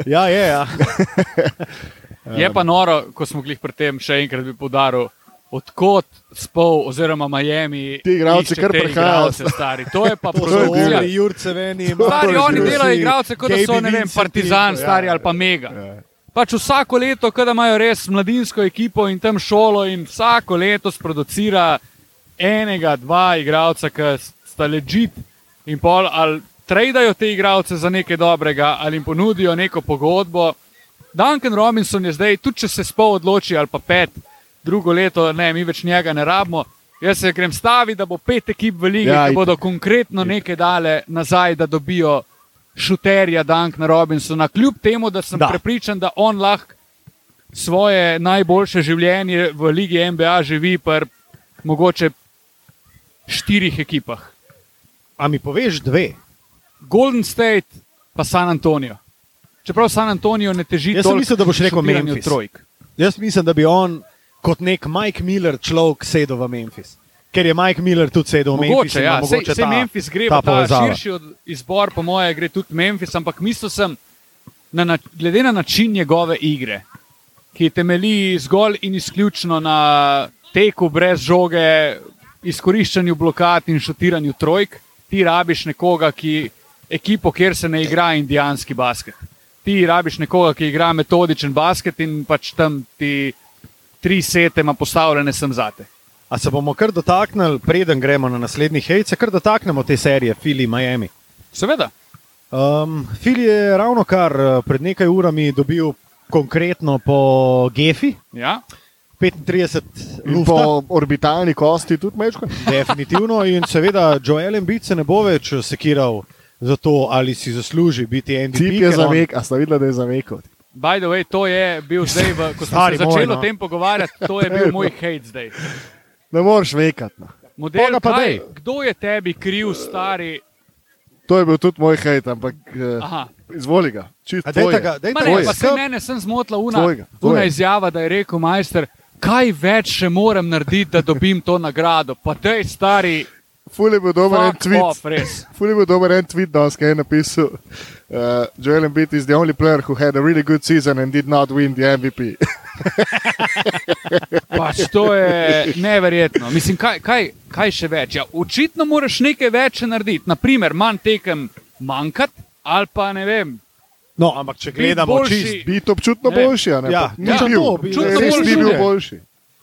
[SPEAKER 1] Ja, je. Ja.
[SPEAKER 3] Je pa noro, ko smo glih pri tem, še enkrat bi podaril, odkot spol oziroma Miami.
[SPEAKER 2] Ti igralci
[SPEAKER 3] išče
[SPEAKER 2] kar prihajajo.
[SPEAKER 3] igralce, stari. To je pa
[SPEAKER 1] so
[SPEAKER 3] produkcija. Stari, oni delajo igralce, kot da so ne vem, partizan, stari
[SPEAKER 2] ja,
[SPEAKER 3] ali pa mega.
[SPEAKER 2] Ja.
[SPEAKER 3] Pač vsako leto, kada imajo res mladinsko ekipo in tam šolo, in vsako leto sproducira enega, dva igralca, ki sta ležit in pol ali tradejo te igralce za nekaj dobrega ali jim ponudijo neko pogodbo. Duncan Robinson je zdaj, tudi če se spol odloči ali pa pet, drugo leto, ne, mi več njega ne rabimo. Jaz se grem staviti, da bo pet ekip v lige,
[SPEAKER 2] Ja,
[SPEAKER 3] ki
[SPEAKER 2] itak.
[SPEAKER 3] bodo konkretno nekaj dale nazaj, da dobijo šuterja Duncana Robinsona. Kljub temu, da sem
[SPEAKER 1] Da.
[SPEAKER 3] da. prepričan, da on lahko svoje najboljše življenje v Ligi NBA živi pri mogoče štirih ekipah.
[SPEAKER 1] A mi poveš dve?
[SPEAKER 3] Golden State, pa San Antonijo. Čeprav San Antonijo ne teži
[SPEAKER 1] Jaz sem
[SPEAKER 3] toliko
[SPEAKER 1] mislil, da boš rekel Memphis.
[SPEAKER 3] Trojk.
[SPEAKER 1] Jaz mislim, da bi on kot nek Mike Miller človek sedel v Memphis. Ker je Mike Miller tudi sedel v Memphis.
[SPEAKER 3] Mogoče,
[SPEAKER 1] in
[SPEAKER 3] ja,
[SPEAKER 1] mogoče
[SPEAKER 3] sej
[SPEAKER 1] ta-
[SPEAKER 3] Memphis gre
[SPEAKER 1] ta
[SPEAKER 3] ta
[SPEAKER 1] povezava.
[SPEAKER 3] širši od, izbor, po moje, gre tudi Memphis, ampak mislil sem, na, na, glede na način njegove igre, ki temelji zgolj in izključno na teku brez žoge, izkoriščanju blokad in šutiranju trojk, ti rabiš nekoga, ki ekipo, kjer se ne igra indijanski basket. Ti rabiš nekoga, ki igra metodičen basket in pač tam ti tri sete ima postavljene sem zate.
[SPEAKER 1] A se bomo kar dotaknili, preden gremo na naslednji hejc, se kar dotaknemo te serije Fili Miami.
[SPEAKER 3] Seveda.
[SPEAKER 1] Um, Fili je ravno kar eh, pred nekaj urami dobil konkretno po Gefi,
[SPEAKER 3] Ja.
[SPEAKER 1] 35
[SPEAKER 2] In
[SPEAKER 1] lufta.
[SPEAKER 2] po orbitalni kosti tudi mečko.
[SPEAKER 1] Definitivno in seveda Joel Embiid se ne bo več sekiral za to, ali si zasluži biti MVP.
[SPEAKER 2] Tip je
[SPEAKER 1] ker on-
[SPEAKER 2] zavek, a sta videla, da je zavekal.
[SPEAKER 3] By the way, to je bil zdaj, v, ko smo se začeli
[SPEAKER 1] no.
[SPEAKER 3] o tem pogovarjati, to je bil moj hate zdaj.
[SPEAKER 2] Ne moreš vekati. No.
[SPEAKER 3] Model,
[SPEAKER 1] pa
[SPEAKER 3] kaj, kdo je tebi kriv, stari?
[SPEAKER 2] To je bil tudi moj hejt, ampak uh,
[SPEAKER 3] Aha.
[SPEAKER 2] izvoli ga.
[SPEAKER 3] Se mene sem zmotila una,
[SPEAKER 2] Tvojega,
[SPEAKER 3] una
[SPEAKER 2] tvojega.
[SPEAKER 3] izjava, da je rekel majster, kaj več še moram narediti, da dobim to nagrado. Pa tej stari,
[SPEAKER 2] Ful je bil dober en
[SPEAKER 3] fuck
[SPEAKER 2] tweet.
[SPEAKER 3] off.
[SPEAKER 2] Ful je bil dober en tweet, danes, ki je napisal: uh, Joel Embiid is the only player who had a really good season and did not win the MVP.
[SPEAKER 3] Pač to je neverjetno. Mislim, kaj, kaj, kaj še več? Ja, očitno moraš nekaj več narediti. Naprimer, manj tekem manjkati, ali pa ne vem.
[SPEAKER 1] No, ampak če gledamo
[SPEAKER 3] boljši.
[SPEAKER 1] čist,
[SPEAKER 2] Biti občutno
[SPEAKER 3] Ne.
[SPEAKER 2] boljši, a ne?
[SPEAKER 1] Ja,
[SPEAKER 2] Pa ni
[SPEAKER 1] ja,
[SPEAKER 2] bil.
[SPEAKER 1] to bi-
[SPEAKER 3] Občutno
[SPEAKER 2] Res
[SPEAKER 3] boljši
[SPEAKER 2] ni bil boljši.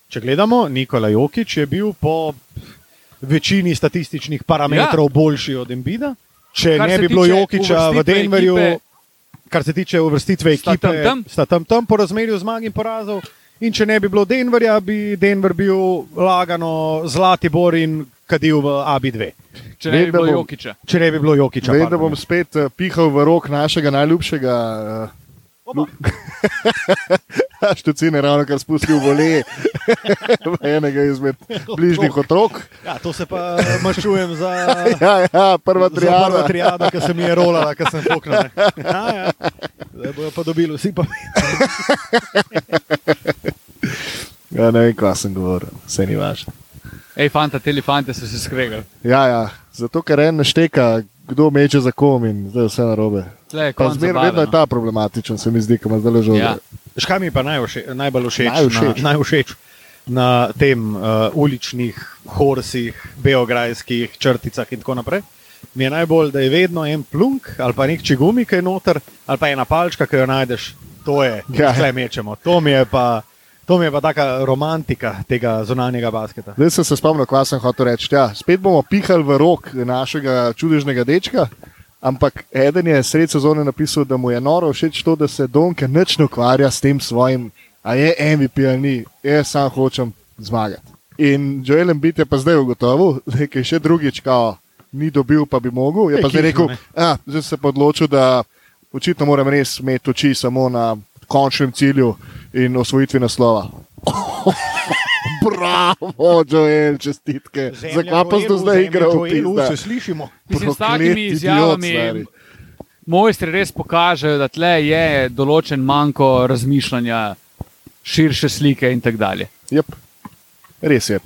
[SPEAKER 1] če gledamo, Nikola Jokič je bil po večini statističnih parametrov ja. boljši od Embida. Če
[SPEAKER 3] Kar
[SPEAKER 1] ne bi bilo Jokiča v Denverju,
[SPEAKER 3] ekipe-
[SPEAKER 1] kar se tiče uvrstitve
[SPEAKER 3] Sta
[SPEAKER 1] ekipe,
[SPEAKER 3] tam tam.
[SPEAKER 1] sta tam tam po razmerju zmag in porazov. In če ne bi bilo Denverja, bi Denver bil lagano zlati bor in kadil v AB2.
[SPEAKER 3] Če ne
[SPEAKER 2] Vem,
[SPEAKER 3] bi bilo
[SPEAKER 2] bom-
[SPEAKER 3] Jokiča.
[SPEAKER 1] Če ne bi bilo Jokiča.
[SPEAKER 2] Vem, da bom spet uh, pihal v rok našega najljubšega. Uh, Štucine ravno kar spustil vole enega izmed bližnjih otrok.
[SPEAKER 1] Ja, to se pa maščujem za.
[SPEAKER 2] Ja, ja, prva
[SPEAKER 1] Za prva
[SPEAKER 2] triada.
[SPEAKER 1] triada, ki se mi je rolala, ki sem fuknil. ne. Ja, ja. Zdaj bojo pa dobili vsi pa.
[SPEAKER 2] Ja, ne vem, kaj sem govoril, vse ni važno.
[SPEAKER 3] Ej, fanta, te elefante so se skregali.
[SPEAKER 2] Ja, ja, zato ker en našteka, kdo meče za kom in zdaj je vse narobe.
[SPEAKER 3] Je
[SPEAKER 2] zmerno vedno je
[SPEAKER 3] no.
[SPEAKER 2] ta problematičen, se mi zdi, ko ima zdaj ležal.
[SPEAKER 3] Ja.
[SPEAKER 1] Škaj mi pa najvše, najbolj všeč,
[SPEAKER 2] Najvšeč.
[SPEAKER 1] Na, najvšeč na tem uh, uličnih horsih, beograjskih črticah in tako naprej. Mi je najbolj, da je vedno en plunk ali pa nek čigumi, ki je noter, ali pa ena palčka, ki jo najdeš. To je,
[SPEAKER 2] ja.
[SPEAKER 1] kaj mečemo. To mi je pa. To mi je pa taka romantika tega zunanjega basketa.
[SPEAKER 2] Zdaj sem se spomnil, kaj sem hotel reči. Ja, spet bomo pihali v rok našega čudežnega dečka, ampak eden je sred sezone napisal, da mu je noro všeč to, da se Donke nič ne ukvarja s tem svojim, a je MVP ali ni, jaz sam hočem zmagati. In Joel Embiid je pa zdaj ugotovil, da je še drugič, kao, ni dobil, pa bi mogel. Je pa zdaj rekel, a, zdaj se pa odločil, da očitno moram res imeti oči samo na končnem cilju in osvojitvi naslova. Bravo, Joel, čestitke. Zakaj pa do zdaj igral? pizda?
[SPEAKER 1] Se slišimo.
[SPEAKER 3] Mislim, s
[SPEAKER 2] Proklet
[SPEAKER 3] takimi izjavami mojstri res pokažejo, da tle je določen manjko razmišljanja, širše slike in tako dalje.
[SPEAKER 2] Yep. Res je.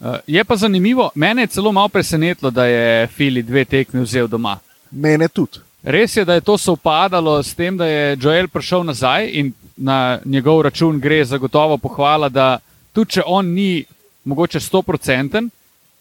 [SPEAKER 3] Uh, je pa zanimivo, mene je celo malo presenetilo, da je Fili dve tekmi vzel doma.
[SPEAKER 2] Mene tudi.
[SPEAKER 3] Res je, da je to sovpadalo s tem, da je Joel prišel nazaj in na njegov račun gre zagotovo pohvala, da tudi če on ni mogoče 100%,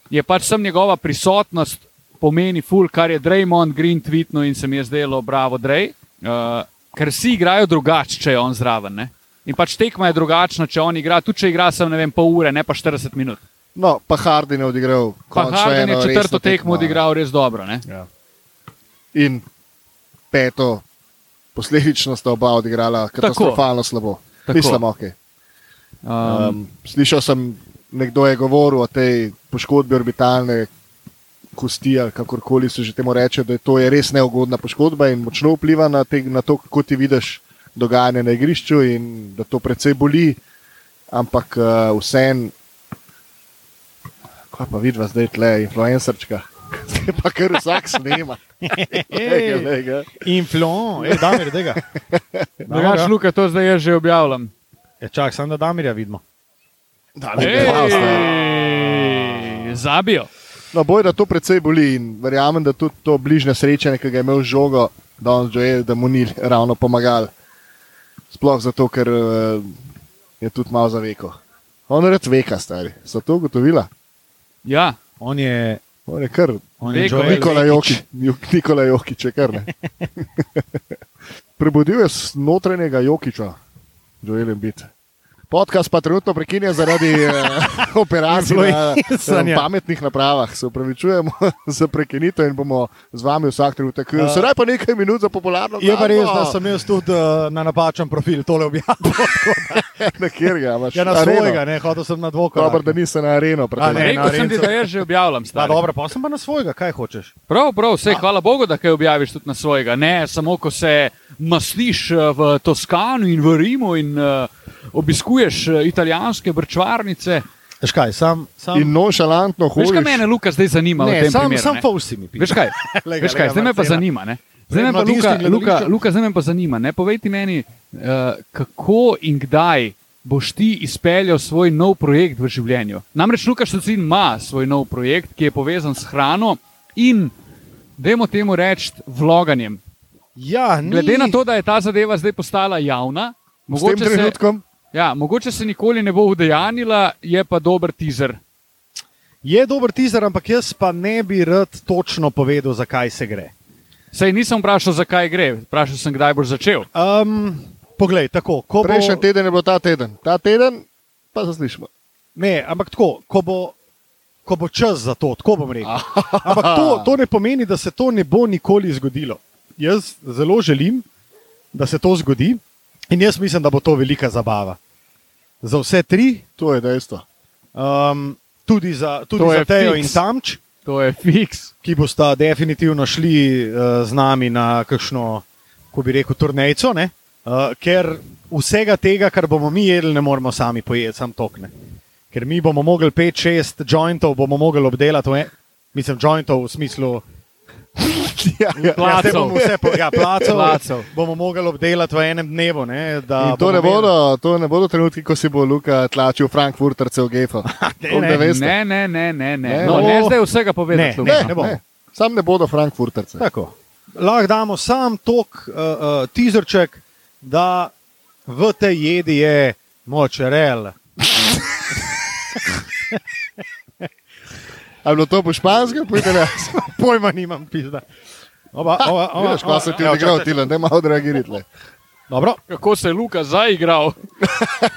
[SPEAKER 3] je pač sem njegova prisotnost pomeni ful, kar je Draymond Green tweetno in se mi je zdelo, bravo, Drej, uh, ker vsi igrajo drugače, če je on zraven. Ne? In pač tekma je drugačna, če on igra, tudi če igra sem ne vem pol ure, ne pa 40 minut.
[SPEAKER 2] No, pa Hardin je odigral.
[SPEAKER 3] Pa
[SPEAKER 2] končno
[SPEAKER 3] Harden je
[SPEAKER 2] eno
[SPEAKER 3] četrto
[SPEAKER 2] resno
[SPEAKER 3] tekmo odigral res dobro. Ne?
[SPEAKER 2] Ja. In peto, posledično sta oba odigrala katastrofalno slabo.
[SPEAKER 3] Tako.
[SPEAKER 2] Mislim, ok.
[SPEAKER 3] Um,
[SPEAKER 2] Um, slišal sem, nekdo je govoril o tej poškodbi orbitalne kosti, ali kakorkoli se že temu reče, da je to je res neugodna poškodba in močno vpliva na, te, na to, kako ti vidiš dogajanje na igrišču, in da to precej boli. Ampak uh, vsem, kaj pa vidva zdaj tle, influencerčka. Zdaj pa kar vsak snema. Lega, lega.
[SPEAKER 1] Influon, ej, Damir, tega.
[SPEAKER 3] Drugač, Luka, to zdaj jaz že objavljam.
[SPEAKER 1] Ja, čak, samo da Damirja vidimo.
[SPEAKER 2] Da.
[SPEAKER 3] Ej, Zabijo.
[SPEAKER 2] No, boj, da to precej boli in verjamem, da tudi to bližnje srečanje, ki ga je imel žogo, že je, da mu ni ravno pomagal. Sploh zato, ker uh, je tudi malo za veko. On je red veka, stari. So to ugotovila?
[SPEAKER 3] Ja,
[SPEAKER 1] On je,
[SPEAKER 2] On je kar
[SPEAKER 1] on je Joel
[SPEAKER 2] Nikola. Jokič, Nikola Jokič, je kar ne. Prebudil je notranjega Jokiča, Joel Embiid. Podcast pa trenutno prekinja zaradi uh, operacij na eh, pametnih napravah. Se upravičujemo za prekinitev in bomo z vami vsak trenutek. Uh, Sedaj pa nekaj minut za popularno
[SPEAKER 1] Je pa res, da sem jaz tudi uh, na napačen profil tole objavil.
[SPEAKER 2] Na kjer ga imaš?
[SPEAKER 1] Ja, na
[SPEAKER 2] Areno.
[SPEAKER 1] svojega, ne, hotel sem na dvokrat.
[SPEAKER 2] Dobro, da nisi na areno.
[SPEAKER 1] A, ne,
[SPEAKER 3] rekel
[SPEAKER 1] na
[SPEAKER 3] sem ti, da jaz že objavljam.
[SPEAKER 1] Da, dobro, pa sem pa na svojega, kaj hočeš.
[SPEAKER 3] Prav, prav, vse, hvala Bogu, da kaj objaviš tudi na svojega. Ne samo, ko se masliš v Toskanu in v Rimu in uh, obiskuješ eh, italijanske brčvarnice.
[SPEAKER 1] Veš kaj, sam, sam,
[SPEAKER 2] In nonšalantno
[SPEAKER 3] Veš,
[SPEAKER 2] hodiš.
[SPEAKER 3] kaj mene Luka zdaj zanima v
[SPEAKER 1] ne,
[SPEAKER 3] tem
[SPEAKER 1] sam,
[SPEAKER 3] primeru?
[SPEAKER 1] sam
[SPEAKER 3] ne?
[SPEAKER 1] fausi mi piše.
[SPEAKER 3] Veš kaj,
[SPEAKER 1] Lega,
[SPEAKER 3] Veš kaj
[SPEAKER 1] lega,
[SPEAKER 3] zdaj me pa zanima. Ne? Zdaj me pa Luka, Luka. Luka, zdaj me pa zanima. Ne? Povejte meni, uh, kako in kdaj boš ti izpeljal svoj nov projekt v življenju. Namreč Lukaš Socin ima svoj nov projekt, ki je povezan s hrano in, dajmo temu reči, vloganjem.
[SPEAKER 1] Ja, ni,
[SPEAKER 3] Glede na to, da je ta zadeva zdaj postala javna,
[SPEAKER 2] S tem
[SPEAKER 3] mogoče se,
[SPEAKER 2] trenutkom
[SPEAKER 3] ja, mogoče se nikoli ne bo udejanila, je pa dober teaser.
[SPEAKER 1] je dober teaser, ampak jaz pa ne bi rad točno povedal, zakaj se gre.
[SPEAKER 3] Sej nisem vprašal, zakaj gre, vprašal sem, kdaj boš začel.
[SPEAKER 1] Um, poglej, tako, ko
[SPEAKER 2] Prejšnji
[SPEAKER 1] bo,
[SPEAKER 2] teden je bil ta teden, ta teden pa zaslišimo.
[SPEAKER 1] ne, ampak tako, ko bo, ko bo čas za to, tako bom rekel. Ampak to, to ne pomeni, da se to ne bo nikoli zgodilo. Jaz zelo želim, da se to zgodi in jaz mislim, da bo to velika zabava. Za vse tri,
[SPEAKER 2] To je dejstvo.
[SPEAKER 1] um, tudi za, tudi
[SPEAKER 3] To
[SPEAKER 1] za Tejo in
[SPEAKER 3] fiks.
[SPEAKER 1] Tamč,
[SPEAKER 3] To je fiks.
[SPEAKER 1] ki bosta definitivno šli uh, z nami na kakšno, ko bi rekel, turnejco, ne? uh, ker vsega tega, kar bomo mi jedli, ne moremo sami pojeti, sam tokne. Ker mi bomo mogli 5-6 jointov, bomo mogli obdelati, mislim, jointov v smislu.
[SPEAKER 2] Ja, ja.
[SPEAKER 1] Ja,
[SPEAKER 3] Placov.
[SPEAKER 1] zdaj bomo vse po, ja, placov,
[SPEAKER 3] Placov.
[SPEAKER 1] bomo mogli obdelati v enem dnevu. Ne, da
[SPEAKER 2] In to ne, bodo, to ne bodo trenutki, ko si bo Luka tlačil Frankfurterce v Gefa.
[SPEAKER 1] Ne, ne,
[SPEAKER 3] Ne, ne, ne, ne, ne.
[SPEAKER 2] Ne,
[SPEAKER 3] No, ne zdaj vsega
[SPEAKER 1] Ne,
[SPEAKER 3] povedati.
[SPEAKER 1] ne,
[SPEAKER 3] Luka.
[SPEAKER 1] ne bomo.
[SPEAKER 2] Sam ne bodo Frankfurterce.
[SPEAKER 1] Tako. Lahko damo sam tok uh, uh, teaserček, da v tej jedi je močerel.
[SPEAKER 2] Ali je bilo to po španskem, po italijanskem?
[SPEAKER 1] Pojma nimam, pizda. Oba, oba, oba,
[SPEAKER 2] Vidiš, pa se ti
[SPEAKER 1] ja,
[SPEAKER 2] odigral,
[SPEAKER 1] čakaj.
[SPEAKER 2] Tilan, da je malo reagirati.
[SPEAKER 1] Dobro.
[SPEAKER 3] Kako se je Luka zaigral?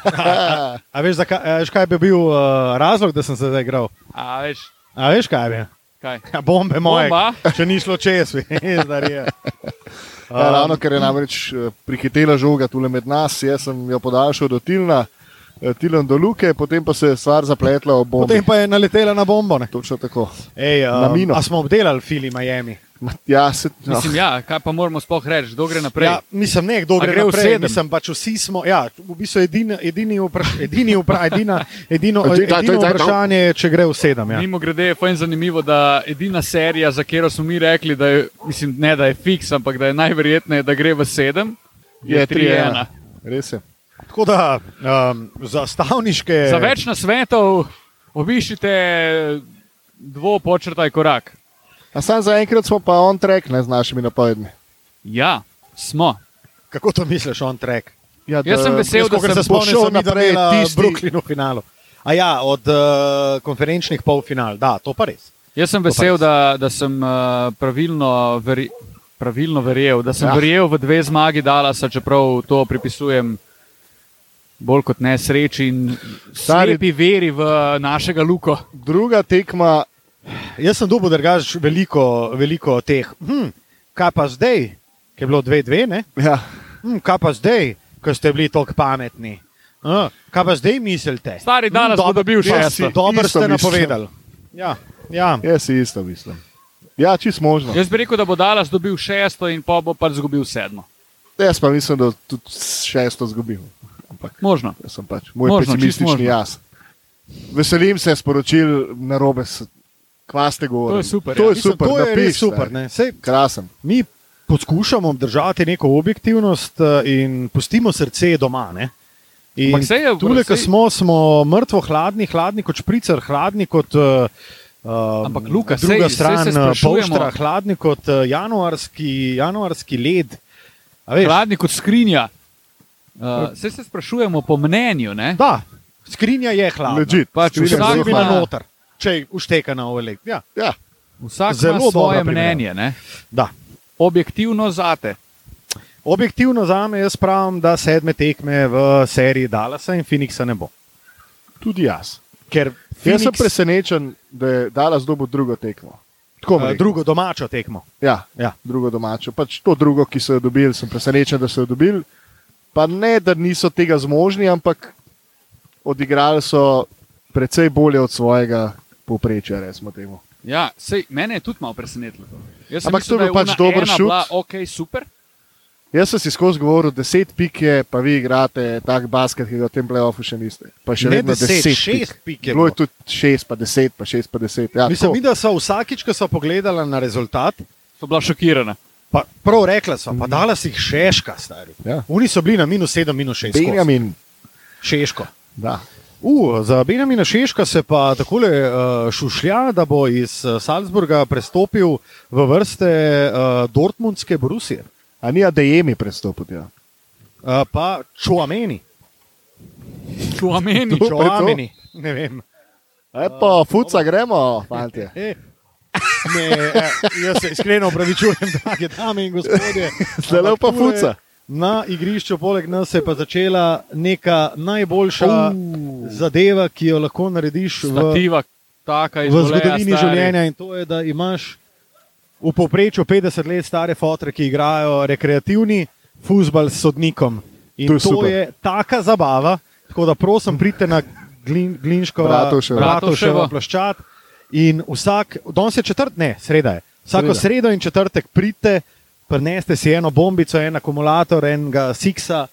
[SPEAKER 1] A veš, zakaj, a veš, kaj bi bil uh, razlog, da sem se zdaj igral?
[SPEAKER 3] A, veš,
[SPEAKER 1] A veš, kaj bi?
[SPEAKER 3] kaj?
[SPEAKER 1] Ja, bombe moje.
[SPEAKER 3] Bomba?
[SPEAKER 1] Če ni šlo čez, veš, da je.
[SPEAKER 2] Ja, ravno ker je namreč eh, prihitela žoga tukaj med nas, jaz sem jo podaljšal do Tilna, Tilan do Luke, potem pa se je stvar zapletla ob bombi.
[SPEAKER 1] Potem pa je naletela na bombo. Ne?
[SPEAKER 2] Točno tako.
[SPEAKER 1] Ej,
[SPEAKER 2] Na
[SPEAKER 1] um,
[SPEAKER 2] mino.
[SPEAKER 1] a smo obdelali Fili Miami?
[SPEAKER 2] Ja, se, no.
[SPEAKER 3] Mislim, ja, kaj pa moramo sploh reči, kdo gre naprej?
[SPEAKER 1] Ja, mislim, ne, kdo
[SPEAKER 3] A
[SPEAKER 1] gre,
[SPEAKER 3] gre v
[SPEAKER 1] naprej.
[SPEAKER 3] sedem?
[SPEAKER 1] Mislim, pač vsi smo. Ja, v bistvu edini, edini, vpraš, edini, vpra, edina, edino, edino
[SPEAKER 2] daj.
[SPEAKER 1] vprašanje je, če gre v sedem. Ja.
[SPEAKER 3] Mimo grede je fajn zanimivo, da edina serija, za katero smo mi rekli, da je, mislim, ne da je fiks, ampak da je najverjetneje, da gre v sedem, je,
[SPEAKER 2] je
[SPEAKER 3] 3-1.
[SPEAKER 2] Res je.
[SPEAKER 1] Tako da um, za stavniške.
[SPEAKER 3] Za več na svetov obiščite dvopočrtaj korak.
[SPEAKER 2] A sam zaenkrat smo pa on track ne, z našimi napovedmi.
[SPEAKER 3] Ja, smo.
[SPEAKER 1] Kako to misliš, on track?
[SPEAKER 2] Ja,
[SPEAKER 3] Jaz sem vesel, da sem
[SPEAKER 1] se
[SPEAKER 2] naprej
[SPEAKER 1] naprej v
[SPEAKER 2] tisti-
[SPEAKER 1] Brooklynu v finalu. A ja, od uh, konferenčnih polfinal, da, to pa res.
[SPEAKER 3] Jaz sem vesel, da, da sem uh, pravilno, veri, pravilno verjel, da sem
[SPEAKER 2] ja.
[SPEAKER 3] verjel v dve zmagi Dalasa, čeprav to pripisujem bolj kot ne sreči in
[SPEAKER 2] Stari-
[SPEAKER 3] slepi veri v našega Luko.
[SPEAKER 2] Druga tekma,
[SPEAKER 1] Jaz sem dobil drugač veliko, veliko teh. Hm, kaj pa zdaj, ki je bilo dve, dve, ne?
[SPEAKER 2] ja,
[SPEAKER 1] Hm, kaj pa zdaj, ko ste bili tako pametni? Uh, kaj pa zdaj mislite?
[SPEAKER 3] Stari danes bo dobil šesto.
[SPEAKER 2] si-
[SPEAKER 1] Dobro ste
[SPEAKER 2] mislim.
[SPEAKER 1] napovedali. Ja, ja.
[SPEAKER 2] jaz si isto mislim. Ja, čist možno.
[SPEAKER 3] Jaz bi rekel, da bo Dallas dobil šesto in pa bo pač izgubil sedmo.
[SPEAKER 2] Jaz pa mislim, da tudi šesto zgubil. Ampak
[SPEAKER 3] Možno.
[SPEAKER 2] jaz sem pač moj
[SPEAKER 3] Možno,
[SPEAKER 2] pesimistični jaz. Veselim se sporočil na robe, kvaste govori.
[SPEAKER 3] To je super,
[SPEAKER 2] To
[SPEAKER 3] ja.
[SPEAKER 2] je
[SPEAKER 1] Mislim,
[SPEAKER 2] super,
[SPEAKER 1] to je
[SPEAKER 2] napiš,
[SPEAKER 1] super. Sej,
[SPEAKER 2] Krasen.
[SPEAKER 1] mi poskušamo držati neko objektivnost eh, in pustimo srce doma. Ne? Tule,
[SPEAKER 3] saj-
[SPEAKER 1] smo, smo mrtvo hladni, hladni kot špricer, hladni kot. Uh,
[SPEAKER 3] Ampak, Luka, sej-
[SPEAKER 1] druga
[SPEAKER 3] sej
[SPEAKER 1] stran,
[SPEAKER 3] se
[SPEAKER 1] eh,
[SPEAKER 3] sprašujemo-
[SPEAKER 1] polštra, hladni kot januarski, januarski led. A veš,
[SPEAKER 3] Hladni kot skrinja. Uh, Vse se sprašujemo po mnenju. Ne?
[SPEAKER 1] Da, skrinja je hladna.
[SPEAKER 2] Legit.
[SPEAKER 3] Pač vsak
[SPEAKER 1] ima
[SPEAKER 2] hladna.
[SPEAKER 1] noter, če je uštekana v elekt. Ja,
[SPEAKER 2] Ja,
[SPEAKER 3] Vsak
[SPEAKER 1] Zelo
[SPEAKER 3] ima svoje mnenje. Ne?
[SPEAKER 1] da.
[SPEAKER 3] Objektivno zate.
[SPEAKER 1] Objektivno za me jaz pravim, da sedme tekme v seriji Dallasa in Phoenixa ne bo.
[SPEAKER 2] tudi jaz.
[SPEAKER 1] Ker
[SPEAKER 2] Jaz sem
[SPEAKER 1] Phoenix,
[SPEAKER 2] presenečen, da je Dallas dobil drugo tekmo. Tako
[SPEAKER 1] uh, drugo domačo tekmo.
[SPEAKER 2] Ja,
[SPEAKER 1] Ja.
[SPEAKER 2] drugo domačo. Pač to drugo, ki so jo dobili, sem presenečen, da so jo dobili. Pa ne, da niso tega zmožni, ampak odigrali so precej bolje od svojega povprečja.
[SPEAKER 3] Ja, sej, mene je tudi malo presenetilo.
[SPEAKER 2] Ampak to je bil pač dober šut.
[SPEAKER 3] bila Ok, super.
[SPEAKER 2] Jaz sem si skozi govoril, deset pik je, pa vi igrate tak basket, ki ga v tem playoffu še niste. Pa še
[SPEAKER 1] Ne
[SPEAKER 2] vedno
[SPEAKER 1] deset,
[SPEAKER 2] deset,
[SPEAKER 1] šest pik je
[SPEAKER 2] Bilo je tudi šest, pa deset, pa šest, pa deset. Ja,
[SPEAKER 1] Mislim, mi, da so vsakič, ko so pogledali na rezultat,
[SPEAKER 3] So bila šokirana.
[SPEAKER 1] Pa prav rekla so, pa dala si jih šeška, stari.
[SPEAKER 2] Ja.
[SPEAKER 1] Oni so bili na minus sedem, minus šest.
[SPEAKER 2] Benjamin.
[SPEAKER 1] Šeško.
[SPEAKER 2] Da.
[SPEAKER 1] Uh, za Benjamina Šeška se pa takole uh, šušlja, da bo iz uh, Salzburga prestopil v vrste uh, Dortmundske Borusije,
[SPEAKER 2] A ni ADM prestopil? Ja.
[SPEAKER 1] uh, pa Čuameni.
[SPEAKER 3] To meni.
[SPEAKER 2] To pa je to.
[SPEAKER 1] Čuameni. Ne vem.
[SPEAKER 2] E pa, fuca gremo, fantje.
[SPEAKER 1] E, ne, eh, jaz se iskreno upravičujem, drage dame in gospodje.
[SPEAKER 2] Zelo pa fuca.
[SPEAKER 1] Na igrišču poleg nas se je pa začela neka najboljša
[SPEAKER 2] Uh.
[SPEAKER 1] zadeva, ki jo lahko narediš v,
[SPEAKER 3] Stativa, taka iz
[SPEAKER 1] v zgodovini
[SPEAKER 3] stari.
[SPEAKER 1] življenja in to je, da imaš v povprečju 50 let stare fotre, ki igrajo rekreativni futbal s sodnikom. In
[SPEAKER 2] To
[SPEAKER 1] to
[SPEAKER 2] je super.
[SPEAKER 1] je taka zabava, tako da prosim, pridite na glin, Glinško,
[SPEAKER 2] Bratovševo.
[SPEAKER 1] Bratovševo plaščat. In vsak, danes je četrt, ne, sreda je. Vsako
[SPEAKER 2] Sreda.
[SPEAKER 1] sredo in četrtek pridite, prineste si eno bombico, en akumulator, enega siksa